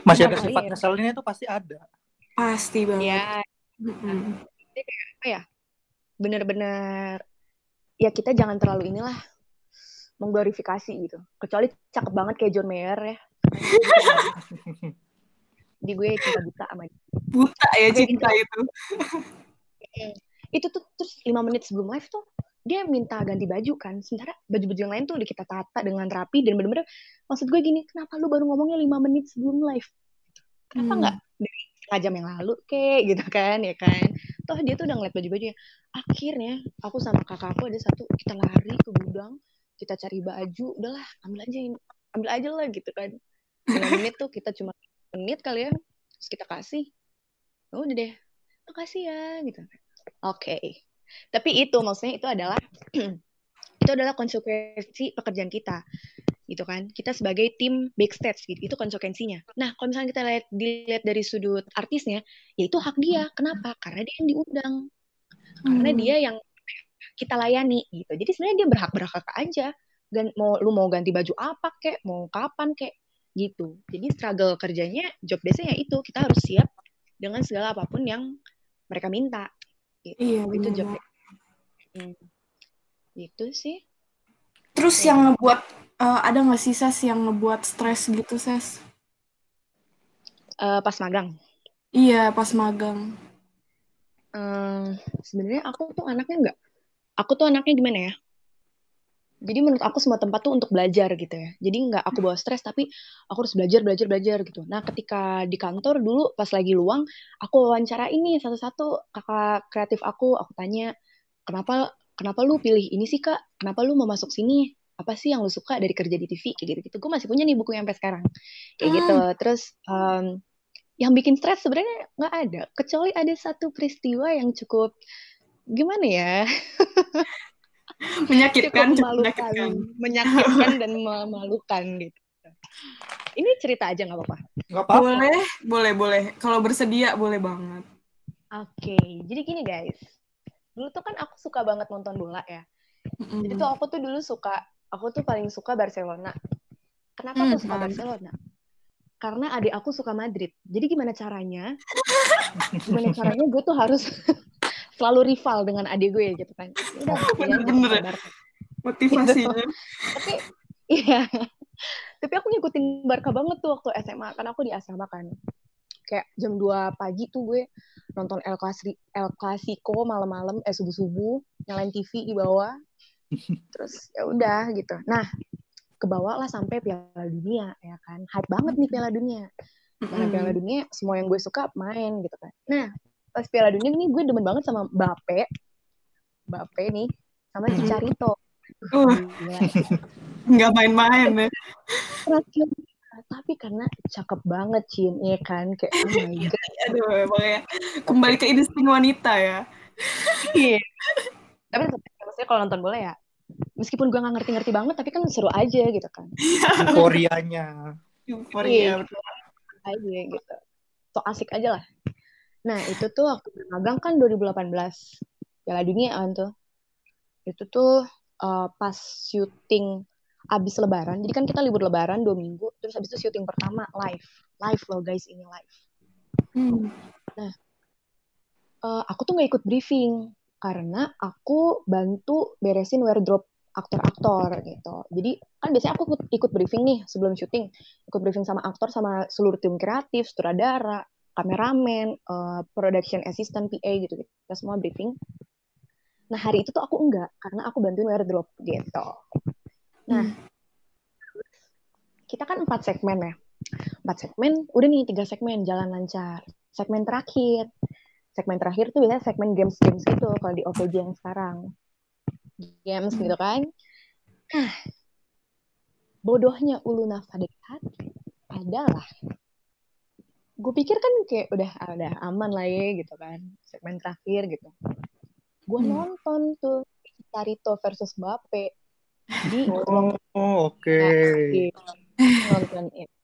C: Masih ada
D: Iya,
C: sifat
D: iya.
C: ngeselinnya itu pasti ada.
B: Pasti banget.
D: ya
B: Mm-mm.
D: apa ya bener-bener ya kita jangan terlalu inilah mengglorifikasi gitu kecuali cakep banget kayak John Mayer ya [laughs] di gue cinta buta sama dia.
B: Buta ya
D: Kayak
B: cinta itu.
D: itu tuh terus lima menit sebelum live tuh dia minta ganti baju kan sementara baju-baju yang lain tuh udah kita tata dengan rapi dan bener-bener maksud gue gini kenapa lu baru ngomongnya lima menit sebelum live kenapa
B: Hmm.
D: nggak dari setengah jam yang lalu kek [laughs] gitu kan ya kan toh dia tuh udah ngeliat baju-bajunya akhirnya aku sama kakakku ada satu kita lari ke gudang kita cari baju udahlah ambil aja ambil aja lah gitu kan lima menit tuh kita cuma menit kali ya. Terus kita kasih. "Oh, udah deh. Makasih ya gitu. Oke. Tapi itu maksudnya itu adalah [clears throat] itu adalah konsekuensi pekerjaan kita gitu kan. Kita sebagai tim backstage gitu. Itu konsekuensinya. Nah kalau misalnya kita lihat dilihat dari sudut artisnya ya itu hak dia. Kenapa? Karena dia yang diundang. Karena
B: Hmm.
D: dia yang kita layani gitu. Jadi sebenarnya dia berhak berhak aja. Dan mau lu mau ganti baju apa kek? Mau kapan kek gitu jadi struggle kerjanya job desknya ya itu kita harus siap dengan segala apa pun yang mereka minta gitu.
B: Iya,
D: itu job Hmm. gitu sih
B: Terus
D: Iya.
B: yang ngebuat eh, ada nggak sih ses yang ngebuat stres gitu ses?
D: Eh, pas magang
B: Iya pas magang.
D: Eh, sebenarnya aku tuh anaknya enggak aku tuh anaknya gimana ya jadi menurut aku semua tempat tuh untuk belajar gitu ya. Jadi nggak aku bawa stres tapi aku harus belajar belajar belajar gitu. Nah ketika di kantor dulu pas lagi luang aku wawancara ini satu-satu kakak kreatif aku. Aku tanya kenapa kenapa lu pilih ini sih kak? Kenapa lu mau masuk sini? Apa sih yang lu suka dari kerja di TV kayak gitu gitu gue masih punya nih buku sampai sekarang. Kayak
B: Hmm.
D: gitu. Terus em, yang bikin stres sebenarnya nggak ada. Kecuali ada satu peristiwa yang cukup gimana ya [laughs] [laughs]
B: Menyakitkan,
D: cukup memalukan
B: menyakitkan.
D: menyakitkan [laughs] dan memalukan gitu ini cerita aja nggak apa-apa
C: Nggak apa-apa.
B: Boleh, boleh, boleh. Kalau bersedia boleh banget.
D: oke jadi gini guys dulu tuh kan aku suka banget nonton bola ya
B: Mm-mm.
D: jadi tuh aku tuh dulu suka aku tuh paling suka Barcelona kenapa aku
B: Hmm,
D: suka. Barcelona karena adik aku suka Madrid jadi gimana caranya [laughs] gimana caranya gue tuh harus selalu rival dengan adik gue gitu kan. Udah [laughs]
B: Bener-bener ya. Motivasinya. [laughs]
D: tapi iya. Tapi aku ngikutin Barca banget tuh waktu SMA kan aku di asrama kan. Kayak jam 2 pagi tuh gue nonton El Clasico, El Clasico malam-malam eh subuh-subuh nyalain TV di bawah. [laughs] Terus ya udah gitu. Nah kebawa lah sampai Piala Dunia ya kan. Hype banget nih Piala Dunia. Karena. Piala Dunia semua yang gue suka main gitu kan. Nah pas Piala Dunia ini gue demen banget sama Bape Bape nih sama. Cicarito
B: Uh,
D: Gila.
B: nggak main-main ya.
D: terakhir tapi karena cakep banget Cin ya kan kayak oh my god
B: Aduh, emang ya. Kembali ke insting wanita ya.
D: Iya. tapi maksudnya kalau nonton bola ya meskipun gue nggak ngerti-ngerti banget tapi kan seru aja gitu kan
C: Euforianya.
B: Euforia. betul.
D: aja gitu so asik aja lah nah itu tuh waktu magang kan 2018 Piala Dunia kan tuh. Itu tuh eh, pas syuting abis lebaran jadi kan kita libur lebaran dua minggu terus abis itu syuting pertama live. Live loh guys ini live.
B: Hmm.
D: Eh, aku tuh nggak ikut briefing karena aku bantu beresin wardrobe aktor-aktor gitu. Jadi kan biasanya aku ikut, ikut briefing nih sebelum syuting, ikut briefing sama aktor sama seluruh tim kreatif, sutradara, kameramen, eh, production assistant, PA gitu, gitu. Kita semua briefing. Nah hari itu tuh aku enggak karena aku bantuin wardrobe gitu. Nah kita kan empat segmen ya. Empat segmen, udah nih tiga segmen jalan lancar. Segmen terakhir, segmen terakhir tuh biasanya segmen games-games gitu kalau di OVJ yang sekarang. Games gitu kan. Nah, bodohnya Uluna Fadekat adalah gue pikir kan kayak udah ah, udah aman lah ya gitu kan segmen terakhir gitu. Gue
B: Hmm.
D: nonton tuh Tarito versus Mbappe. Di
C: Oh, oke.
D: di nonton itu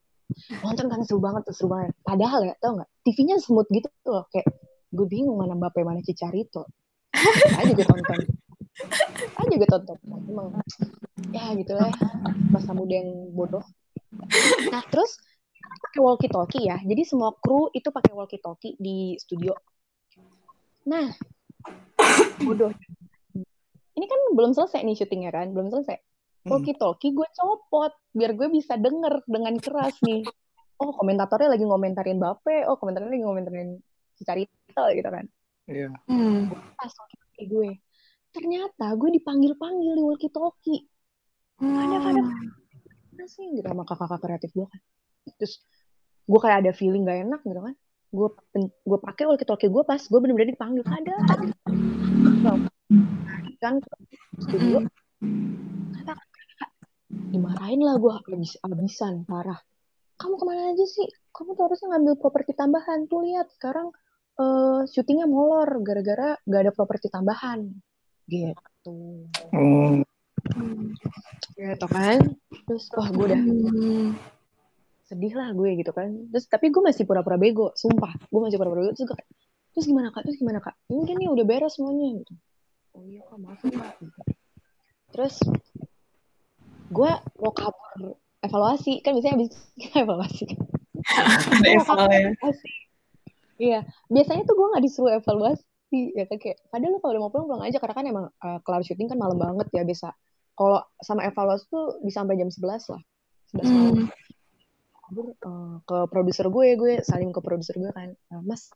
D: nonton kan seru banget seru banget. Padahal ya tau nggak TV-nya smooth gitu loh. Kayak gue bingung mana Mbappe mana Cicarito aja gue tonton. Aja gue tonton. Emang ya gitu lah masa muda yang bodoh. Nah terus pakai walkie talkie ya. Jadi semua kru itu pakai walkie talkie di studio. Nah [coughs] bodoh. Ini kan belum selesai nih syutingnya kan belum selesai. Walkie talkie gue copot biar gue bisa denger dengan keras nih. Oh komentatornya lagi ngomentarin Bape. Oh komentatornya lagi ngomentarin Cicarito gitu kan.
C: Iya.
B: Hmm.
D: pas walkie gue. Ternyata gue dipanggil panggil di walkie talkie ada ada. Mana sih? Gitu sama kakak-kakak kreatif gue kan terus gue kayak ada feeling gak enak gitu kan. Gue gue pakai walkie talkie gue pas gue bener-bener dipanggil ada kan studio kata dimarahin lah gue habis habisan parah. Kamu ke mana aja sih? Kamu tuh harusnya ngambil properti tambahan. Tuh lihat sekarang uh, syutingnya molor gara-gara gak ada properti tambahan. Gitu.
C: Hmm.
D: gitu kan. Terus wah gue udah sedih lah gue gitu kan. Terus tapi gue masih pura-pura bego sumpah. Gue masih pura-pura bego. Terus gue kayak, terus gimana kak? Terus gimana kak? Ya udah nih udah beres semuanya. Gitu. Oh iya kak maaf ya, kak. Gitu. terus gue mau kabur evaluasi. Kan biasanya habis [laughs] evaluasi
B: Ada eval ya.
D: evaluasi. iya. Biasanya tuh gue nggak disuruh evaluasi. Ya kan kayak padahal lu kalau udah mau pulang pulang aja. Karena kan emang uh, kelar syuting kan malam banget ya biasa. Kalau sama evaluasi tuh bisa sampai jam 11 lah. 11 malam.
B: Hmm.
D: Kabur uh, ke produser gue gue saling ke produser gue kan. "Uh, mas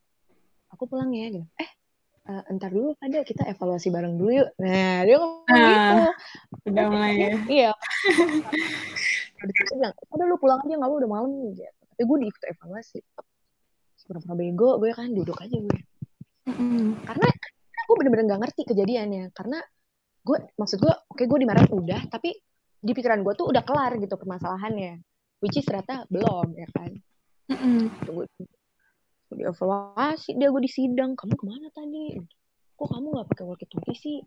D: aku pulang ya gitu. Eh uh, entar dulu ada kita evaluasi bareng dulu yuk. Nah dia ngomong
B: Ah,
D: gitu.
B: Udah mulai ya.
D: iya. Produser bilang udah lu pulang aja nggak apa udah malam nih gitu. Tapi gue diikut evaluasi. Pura-pura bego gue kan duduk aja gue. Karena aku bener-bener nggak ngerti kejadiannya. Karena gue maksud gue oke gue dimarahin udah. Tapi di pikiran gue tuh udah kelar gitu permasalahannya which is ternyata belum ya kan?
B: Mm-mm.
D: tunggu di evaluasi dia gue di sidang. Kamu ke mana tadi? Kok kamu nggak pakai walkie talkie sih?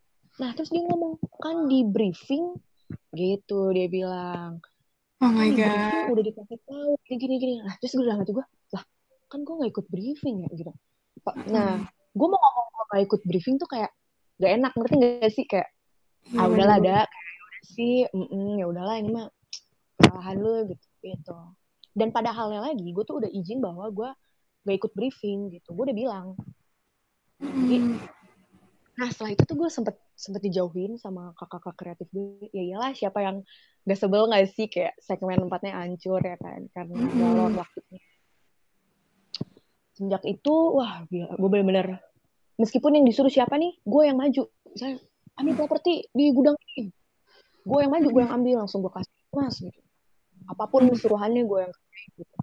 D: Nah terus dia ngomong kan di briefing? Gitu dia bilang.
B: Oh
D: kan
B: my
D: di
B: god.
D: udah dikasih tahu. Gini gini gini. Nah terus gue bilang hati gue lah kan gue nggak ikut briefing ya? Gitu. Pak, nah gue mau ngomong nggak ikut briefing tuh kayak gak enak. Ngerti gak sih? Kayak
B: Iya,
D: ah udahlah
B: bener-bener.
D: ada kayak udah sih mm ya udahlah ini mah kesalahan lu gitu gitu. Dan pada halnya lagi gue tuh udah izin bahwa gue gak ikut briefing gitu. Gue udah bilang. Jadi
B: Mm.
D: nah setelah itu tuh gue sempet sempet dijauhin sama kakak-kakak kreatif gue ya iyalah siapa yang gak sebel gak sih? Kayak segmen empatnya hancur ya kan? Karena galon waktunya sejak itu wah gila. Gue bener-bener meskipun yang disuruh siapa nih gue yang maju. Saya ambil properti di gudang ini. Gue yang maju gue yang ambil langsung gue kasih mas gitu apa pun suruhannya gue yang gitu.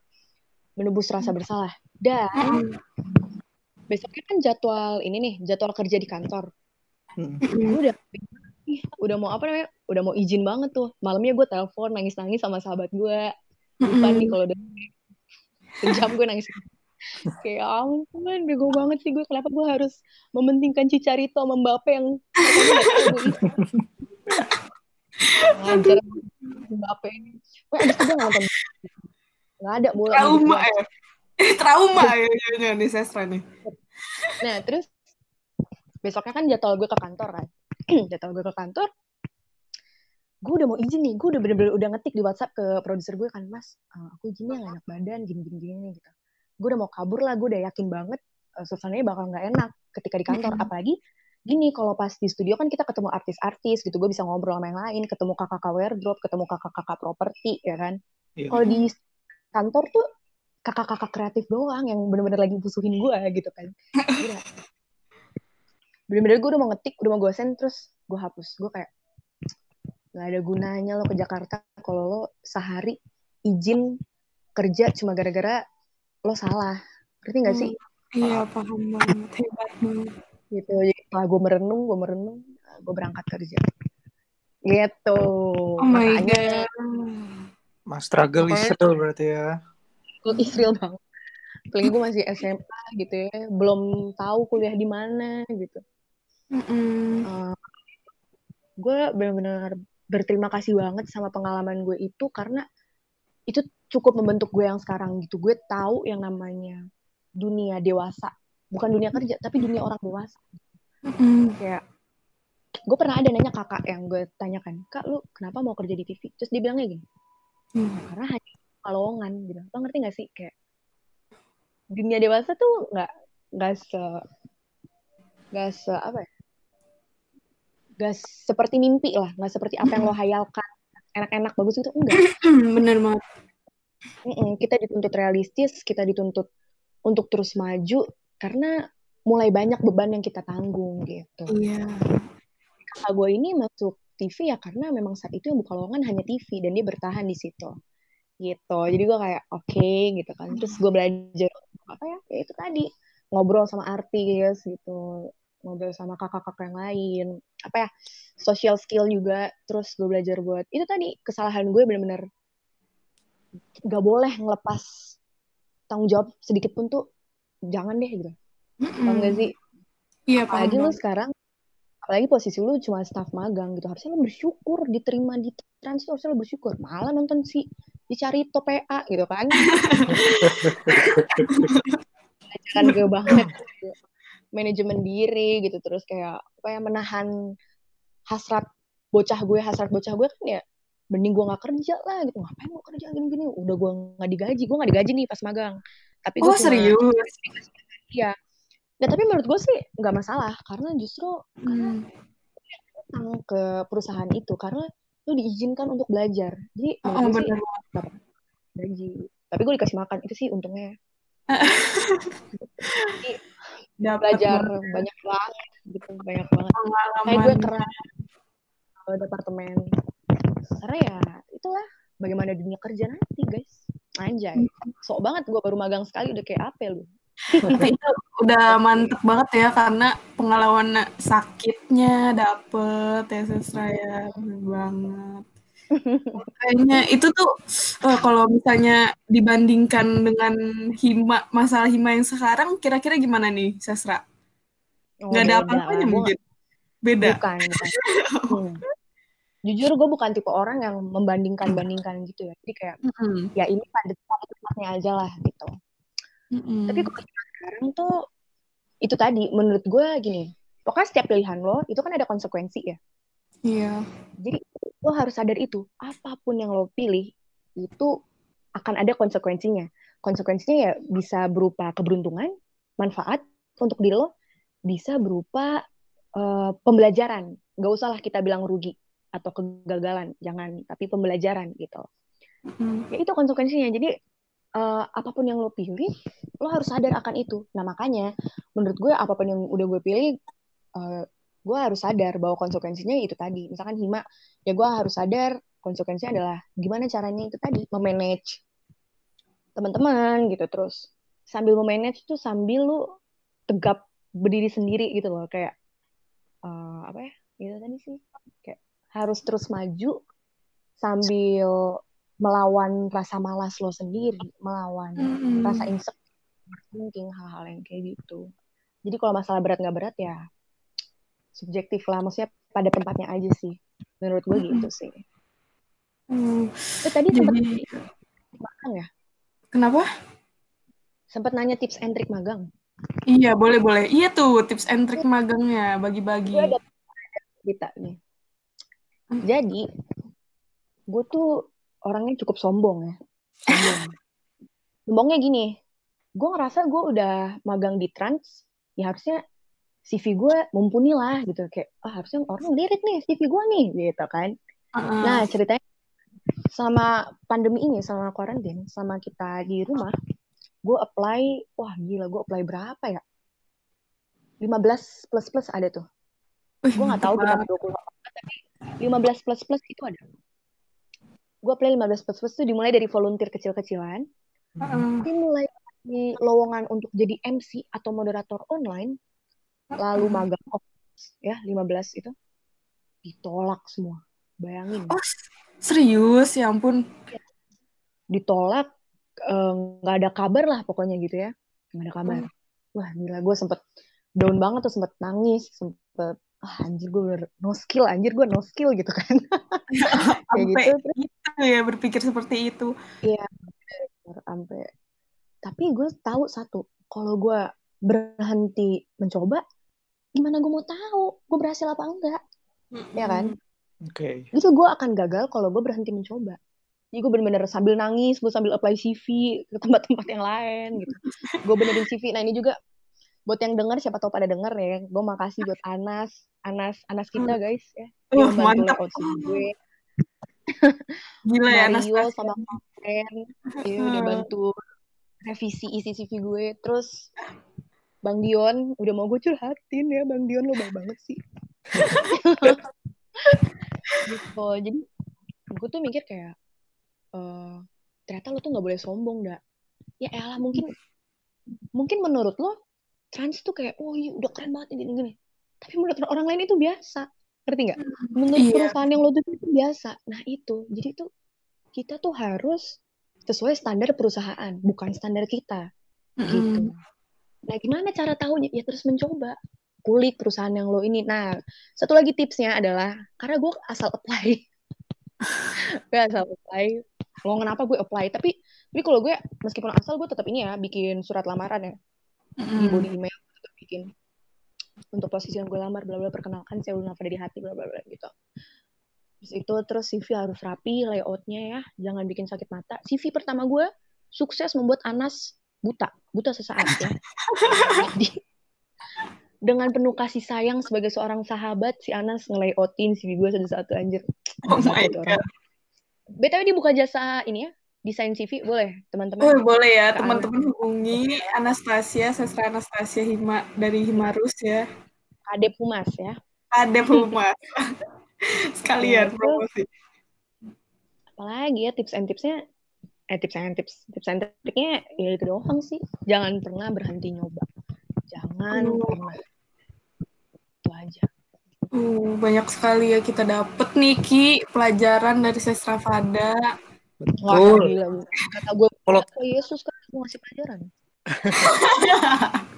D: Menebus rasa bersalah. Dan
B: Mm-mm.
D: besoknya kan jadwal ini nih jadwal kerja di kantor.
C: Hmm.
D: gue udah udah mau apa namanya udah mau izin banget tuh. Malamnya gue telepon nangis nangis sama sahabat gue lupa nih kalau udah sejam gue nangis. Kayak "Ya ampun bego banget sih gue kenapa gue harus mementingkan Cicarito sama Mbappe yang [laughs] ngajar ini gue itu gue nggak nonton nggak ada bola
B: Trauma ya. Trauma ya jangan di sestra nih.
D: Nah, terus besoknya kan jadwal gue ke kantor kan. [clears throat] jadwal gue ke kantor, gue udah mau izin nih. Gue udah bener-bener udah ngetik di WhatsApp ke produser gue kan, Mas, eh, aku izinnya gak enak badan, gini-gini gitu. Gue udah mau kabur lah, gue udah yakin banget eh, suasananya bakal nggak enak ketika di kantor. Apalagi gini, kalau pas di studio kan kita ketemu artis-artis gitu, gue bisa ngobrol sama yang lain, ketemu kakak-kakak wardrobe, ketemu kakak-kakak properti, ya kan.
C: Iya.
D: Kalau di kantor tuh kakak-kakak kreatif doang yang bener-bener lagi musuhin gue gitu kan. Bener-bener gue udah mau ngetik, udah mau gue send, terus gue hapus. Gue kayak, gak ada gunanya lo ke Jakarta kalau lo sehari izin kerja cuma gara-gara lo salah. Ngerti gak sih?
B: Iya paham banget. Hebat banget.
D: Gitu. Jadi setelah gue merenung, gue merenung, gue berangkat kerja. Gitu.
B: Oh my
D: Makanya
B: god.
C: Mas struggle is real berarti ya.
D: is real banget. Apalagi gue masih SMA gitu ya, belum tahu kuliah di mana gitu.
B: Mm-mm.
D: Eh, gue benar-benar berterima kasih banget sama pengalaman gue itu karena itu cukup membentuk gue yang sekarang gitu gue tahu yang namanya dunia dewasa bukan dunia kerja tapi dunia orang dewasa.
B: Mm.
D: kayak gue pernah ada nanya kakak yang gue tanyakan kak lu kenapa mau kerja di TV terus dia bilangnya gini
B: Hmm.
D: karena hanya kalongan gitu. Lo ngerti gak sih? Kayak dunia dewasa tuh nggak nggak se nggak se apa ya? Nggak seperti mimpi lah nggak seperti apa yang lo hayalkan. Enak-enak bagus itu enggak. [clears throat]
B: Bener banget.
D: Mm-mm, kita dituntut realistis kita dituntut untuk terus maju karena mulai banyak beban yang kita tanggung gitu.
B: Iya.
D: kakak gue ini masuk TV ya karena memang saat itu yang buka lowongan hanya TV dan dia bertahan di situ. Gitu. Jadi gue kayak oke gitu kan. Terus gue belajar apa ya ya itu tadi. Ngobrol sama artis gitu. Ngobrol sama kakak-kakak yang lain. Apa ya social skill juga. Terus gue belajar buat itu tadi kesalahan gue bener-bener gak boleh ngelepas tanggung jawab sedikit pun tuh jangan deh gitu. Paham gak sih?
B: Iya, paham
D: apalagi lu
B: banget.
D: sekarang apalagi posisi lu cuma staff magang gitu. Harusnya lu bersyukur diterima di trans harusnya lu bersyukur. Malah nonton si dicari top PA gitu kan? Ajaran [laughs] gue banget gitu. manajemen diri gitu. Terus kayak apa ya menahan hasrat bocah gue hasrat bocah gue kan ya mending gue nggak kerja lah gitu. Ngapain gue kerja gini-gini? Udah gue nggak digaji. Gue nggak digaji nih pas magang tapi gue
B: Oh, serius?
D: Iya. Nah, tapi menurut gue sih nggak masalah karena justru
B: Hmm.
D: utang ke perusahaan itu karena lu diizinkan untuk belajar. Jadi
B: Oh, bener.
D: gaji. Tapi gue dikasih makan itu sih untungnya. [laughs]
B: Dapat
D: Belajar
B: banget
D: banyak banget gitu, banyak banget. Kayak gue keren ke departemen. Karena ya itulah bagaimana dunia kerja nanti, guys. Anjay. Sok banget gue baru magang sekali udah kayak apa lu?
B: Tapi itu udah mantep banget ya karena pengalaman sakitnya dapet ya ya Bener banget. Kayaknya itu tuh eh, kalau misalnya dibandingkan dengan hima masalah hima yang sekarang kira-kira gimana nih sestra?
D: Oh,
B: Nggak ada apa-apanya mungkin. Beda.
D: Bukan, bukan. [laughs] Hmm. Jujur gue bukan tipe orang yang membandingkan-bandingkan gitu ya. Jadi kayak
B: Mm-mm.
D: ya ini pada tempatnya aja lah gitu.
B: Mm-mm.
D: Tapi kalau sekarang tuh itu tadi menurut gue gini. Pokoknya setiap pilihan lo itu kan ada konsekuensi ya.
B: Iya.
D: Jadi lo harus sadar itu apa pun yang lo pilih itu akan ada konsekuensinya. Konsekuensinya ya bisa berupa keberuntungan, manfaat untuk diri lo, bisa berupa eh, pembelajaran. Gak usah lah kita bilang rugi atau kegagalan, jangan. Tapi pembelajaran gitu.
B: Mm.
D: Ya itu konsekuensinya. Jadi eh, apa pun yang lo pilih, lo harus sadar akan itu. Nah makanya menurut gue apa pun yang udah gue pilih, eh, gue harus sadar bahwa konsekuensinya itu tadi. Misalkan hima, ya gue harus sadar konsekuensinya adalah gimana caranya itu tadi memanage teman-teman gitu terus sambil memanage tuh sambil lu tegap berdiri sendiri gitu loh kayak eh, apa ya itu tadi sih kayak harus terus maju sambil melawan rasa malas lo sendiri melawan
B: Mm-mm.
D: rasa insecure thinking hal-hal yang kayak gitu jadi kalau masalah berat nggak berat ya subjektif lah maksudnya pada tempatnya aja sih menurut gue gitu sih
B: Mm.
D: Tapi tadi sempat
B: Jadi
D: magang ya
B: kenapa?
D: sempat nanya tips and trick magang
B: Iya, boleh boleh. Iya tuh tips and trick magangnya bagi-bagi.
D: gue ada cerita nih. Jadi gue tuh orangnya cukup sombong ya sombong sombongnya gini gue ngerasa gue udah magang di trans ya harusnya CV gue mumpuni lah gitu kayak ah harusnya orang lirik nih CV gue nih gitu kan
B: Heeh.
D: Nah, ceritanya selama pandemi ini, selama karantin, selama kita di rumah, gue apply, wah gila, gue apply berapa ya? 15 plus plus ada tuh. Gue nggak tahu
B: banget.
D: 20 tapi 15 plus plus itu ada. Gue apply 15 plus plus itu dimulai dari volunteer kecil-kecilan,
B: Heeh.
D: dimulai di lowongan untuk jadi MC atau moderator online, lalu magang ya 15 itu ditolak semua. Bayangin.
B: Oh, serius? Ya ampun.
D: ditolak eh, nggak ada kabar lah pokoknya gitu ya nggak ada kabar
B: Hmm.
D: wah gila gue sempet down banget tuh sempet nangis sempet ah anjir gue bener no skill anjir gue no skill gitu kan [laughs] [laughs] kayak
B: Sampai
D: gitu terus
B: gitu ya berpikir seperti itu.
D: Iya, sampai. Tapi gue tahu satu, kalau gue berhenti mencoba, gimana gue mau tahu gue berhasil apa enggak? Ya kan?
C: Oke.
D: Itu gue akan gagal kalau gue berhenti mencoba. Jadi gue bener-bener sambil nangis, gue sambil apply CV ke tempat-tempat yang lain gitu. Gue benerin CV. Nah ini juga buat yang denger, siapa tahu pada denger ya. Gue makasih buat Anas, Anas, Anas kita guys ya. Membantu
B: mantap.
D: gue. [laughs]
B: Gila ya
D: Mario
B: Anastasia.
D: sama Karen, dia udah [laughs] bantu revisi isi CV gue. Terus Bang Dion udah mau gue curhatin ya, Bang Dion lo baik banget sih. [laughs] gitu. Jadi gue tuh mikir kayak eh ternyata lo tuh nggak boleh sombong dak. Ya elah mungkin mungkin menurut lo trans tuh kayak oh iya udah keren banget gini gini. Tapi menurut orang lain itu biasa. Ngerti nggak? Menurut
B: Iya.
D: perusahaan yang lo tuh itu biasa. Nah itu. Jadi tuh kita tuh harus sesuai standar perusahaan, bukan standar kita. Gitu. Nah, gimana cara tahunya? Ya terus mencoba. Kulik perusahaan yang lo ini. Nah, satu lagi tipsnya adalah, karena gue asal apply. [laughs] gue asal apply. Mau kenapa gue apply. Tapi tapi kalau gue, meskipun asal, gue tetap ini ya, bikin surat lamaran ya. Di body email, tetap bikin. Untuk posisi yang gue lamar, bla bla perkenalkan, saya Ulna dari hati, bla bla bla gitu. Terus itu, terus CV harus rapi, layoutnya ya. Jangan bikin sakit mata. CV pertama gue, sukses membuat Anas buta, buta sesaat ya. [laughs] Jadi dengan penuh kasih sayang sebagai seorang sahabat, si Anas ngelayoutin CV gue satu-satu anjir.
B: Oh my god.
D: orang. BTW dia buka jasa ini ya, desain CV boleh
B: Oh,
D: teman-teman.
B: boleh ya teman-teman hubungi Anastasia, Sestra Anastasia Hima dari Himarus ya.
D: Kadep Humas ya.
B: Kadep Humas. [laughs] Sekalian
D: terus-
B: promosi.
D: Apalagi ya tips and tipsnya eh tips and tips tips and triknya ya itu doang sih. Jangan pernah berhenti nyoba. Jangan
B: Oh.
D: pernah. Itu aja.
B: Uh, banyak sekali ya kita dapet nih Ki pelajaran dari Sestra Fada.
D: Wah,
C: Betul.
D: gila. Kata gue,
C: Kalau-
D: Yesus kan mau ngasih pelajaran. [laughs]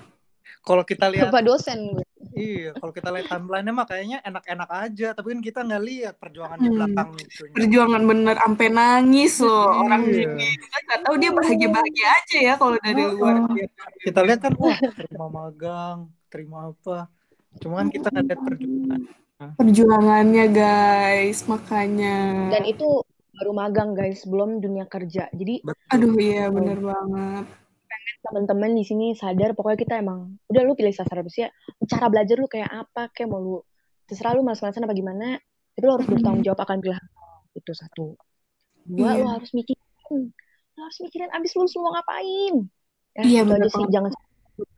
C: Kalau kita lihat
D: Bapak dosen gue.
C: Iya, kalau kita lihat timeline-nya mah kayaknya enak-enak aja, tapi kan kita nggak lihat perjuangan di
B: Hmm.
C: belakang itu.
B: Perjuangan bener sampai nangis loh orang
C: Iya.
B: gini. Kita nggak tahu dia bahagia-bahagia aja ya kalau dari luar.
C: Oh. Kita lihat kan, wah, terima magang, terima apa. Cuman kita nggak lihat perjuangan.
B: Perjuangannya guys, makanya.
D: Dan itu baru magang guys, belum dunia kerja. Jadi
C: Betul.
B: Aduh iya bener banget.
D: teman-teman di sini sadar pokoknya kita emang udah lu pilih sastra ya? Cara belajar lu kayak apa kayak mau lu terserah lu malas-malasan apa gimana itu lu harus bertanggung jawab akan pilihan itu satu. Dua
B: Iya.
D: lu harus mikirin lu harus mikirin abis lu lu mau ngapain. Ya
B: Iya,
D: itu
B: bener
D: aja sih. jangan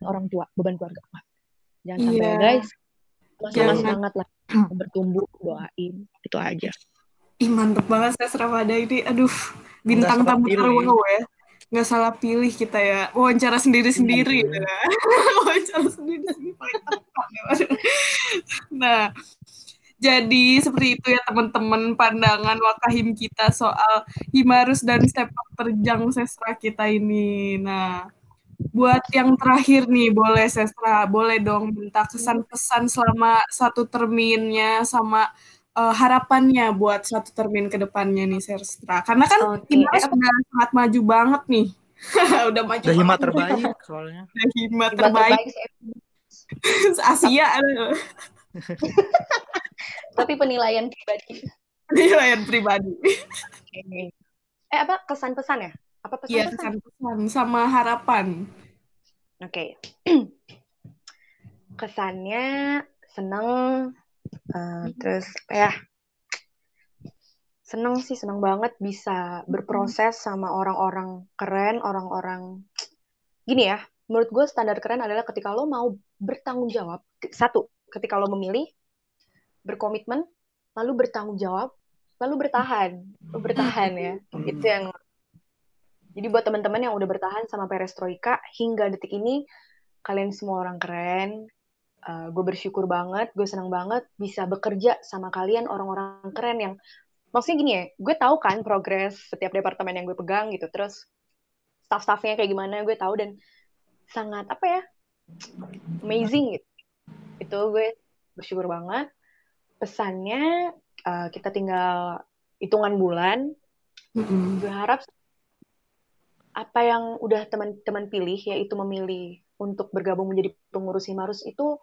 D: orang tua beban keluarga jangan sampai
B: Iya.
D: ya guys
B: Jangan.
D: semangat lah. Bertumbuh doain. Itu aja
B: Ih mantep banget Sestra Fada ini. Aduh, bintang tamu terwow ya. Nggak salah pilih kita ya. Wawancara sendiri-sendiri.
C: Iya.
B: gitu kan. [laughs] Wawancara sendiri-sendiri. paling [laughs] tepat ya. Nah, jadi seperti itu ya teman-teman pandangan Wakahim kita soal Himarus dan sepak terjang sestra kita ini. Nah, buat yang terakhir nih, boleh Sestra, boleh dong minta kesan-pesan selama satu terminnya sama eh, harapannya buat satu termin ke depannya nih Sestra. Karena kan
D: Oke.
B: Himarus udah sangat maju banget nih. [laughs] udah maju
C: Udah hima
B: banget.
C: terbaik soalnya.
B: Udah hima
D: Hebat
B: terbaik
D: sih, [laughs]
B: Asia. [laughs]
D: tapi penilaian pribadi
B: Penilaian pribadi.
D: eh apa kesan pesan ya apa pesan
B: Iya,
D: pesan
B: kesan-pesan sama harapan.
D: Oke. [clears throat] Kesannya seneng, eh, terus ya? Seneng sih, seneng banget bisa berproses sama orang-orang keren, orang-orang gini ya. Menurut gue standar keren adalah ketika lo mau bertanggung jawab. Satu, ketika lo memilih, berkomitmen, lalu bertanggung jawab, lalu bertahan. Lo bertahan ya. Itu yang jadi buat teman-teman yang udah bertahan sama perestroika hingga detik ini, kalian semua orang keren. Uh, gue bersyukur banget, gue senang banget bisa bekerja sama kalian orang-orang keren yang maksudnya gini ya, gue tahu kan progres setiap departemen yang gue pegang gitu, terus staff-staffnya kayak gimana gue tahu dan sangat apa ya amazing gitu. Itu gue bersyukur banget. Pesannya uh, kita tinggal hitungan bulan
B: Mm-mm.
D: gue harap apa yang udah teman-teman pilih yaitu memilih untuk bergabung menjadi pengurus Himarus itu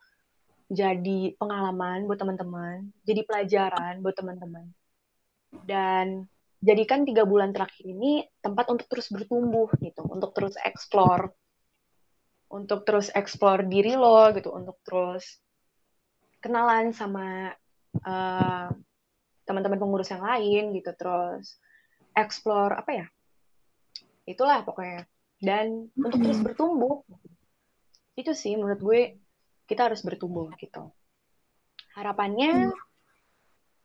D: jadi pengalaman buat teman-teman, jadi pelajaran buat teman-teman. Dan jadikan tiga bulan terakhir ini tempat untuk terus bertumbuh gitu, untuk terus explore, untuk terus explore diri lo gitu, untuk terus kenalan sama uh, teman-teman pengurus yang lain gitu, terus explore apa ya? Itulah pokoknya. Dan untuk terus bertumbuh. Itu sih menurut gue kita harus bertumbuh gitu. Harapannya hmm.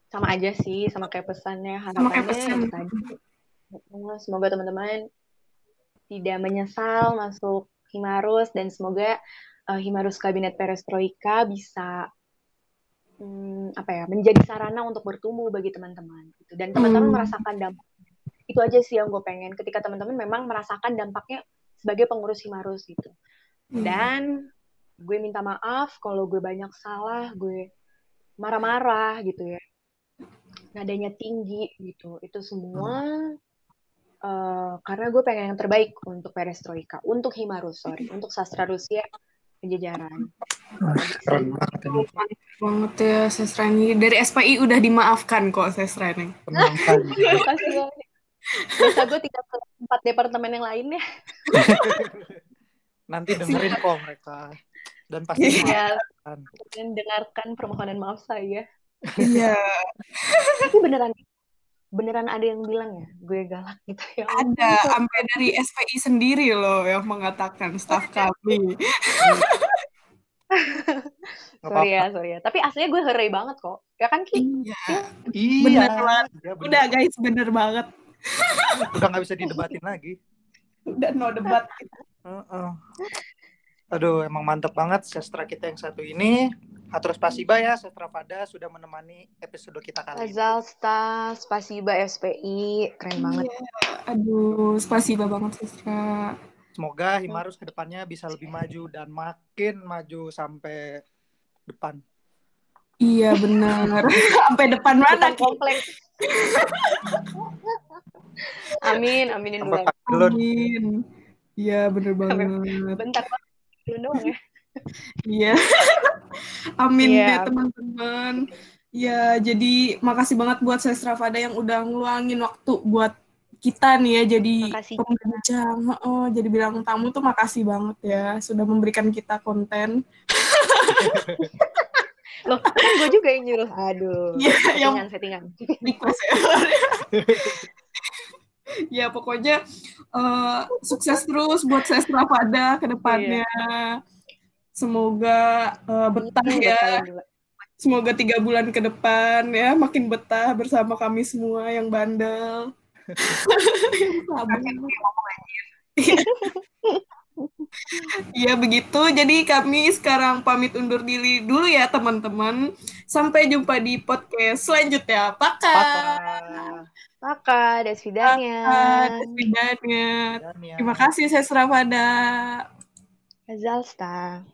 D: sama aja sih sama kayak pesannya harapannya pesan. tadi. Semoga teman-teman tidak menyesal masuk Himarus dan semoga uh, Himarus Kabinet Perestroika bisa hmm, apa ya menjadi sarana untuk bertumbuh bagi teman-teman gitu. dan teman-teman hmm. merasakan dampak itu aja sih yang gue pengen ketika teman-teman memang merasakan dampaknya sebagai pengurus Himarus gitu hmm. dan gue minta maaf kalau gue banyak salah gue marah-marah gitu ya. Nadanya tinggi gitu. Itu semua uh, karena gue pengen yang terbaik untuk perestroika untuk himarus sorry untuk sastra Rusia penjajaran.
B: Keren banget banget ya sastra ini. Dari SPI udah dimaafkan kok sastra ini. [laughs]
D: Kasih biasa gue tinggal ke empat departemen yang lain ya [laughs]
C: nanti dengerin kok mereka dan pasti
D: iya. dan dengarkan permohonan maaf saya.
B: Iya.
D: Tapi beneran beneran ada yang bilang ya gue galak gitu ya.
B: Ada, sampai dari SPI sendiri loh yang mengatakan staf kami. [laughs]
D: sorry ya, sorry ya. Tapi aslinya gue herai banget kok. Ya kan Ki?
B: Iya. iya. Bener banget. Ya, bener. Udah guys, bener banget.
C: Udah gak bisa didebatin lagi.
B: Udah no debat.
C: Uh -uh. Aduh, emang mantep banget sestra kita yang satu ini. Atur spasiba ya, sestra pada sudah menemani episode kita kali ini.
D: Azalsta, spasiba SPI, keren banget. Iya,
B: aduh, spasiba banget sestra.
C: Semoga Himarus ke depannya bisa lebih maju dan makin maju sampai depan.
B: Iya benar. [laughs] sampai depan mana?
D: kompleks. amin, aminin dulu.
B: Amin. Iya bener banget.
D: Bentar, doang ya.
B: Iya. [laughs] Amin yeah. ya teman-teman. Ya, jadi makasih banget buat Sestra Fada yang udah ngeluangin waktu buat kita nih ya jadi pembincang. Oh, jadi bilang tamu tuh makasih banget ya sudah memberikan kita konten. [laughs]
D: Loh, kan gue juga yang nyuruh. Aduh.
B: Iya, yang
D: settingan.
B: Request ya. [laughs] [laughs] ya pokoknya uh, sukses terus buat Sestra pada ke depannya. Iya. Semoga uh, betah ya. Semoga tiga bulan ke depan ya makin betah bersama kami semua yang bandel. [laughs] [laughs] Ya begitu. Jadi kami sekarang pamit undur diri dulu ya teman-teman. Sampai jumpa di podcast selanjutnya. Pakai.
D: Maka, desvidanya.
B: desvidanya. Terima kasih, Sesra Pada.
D: Zalsta.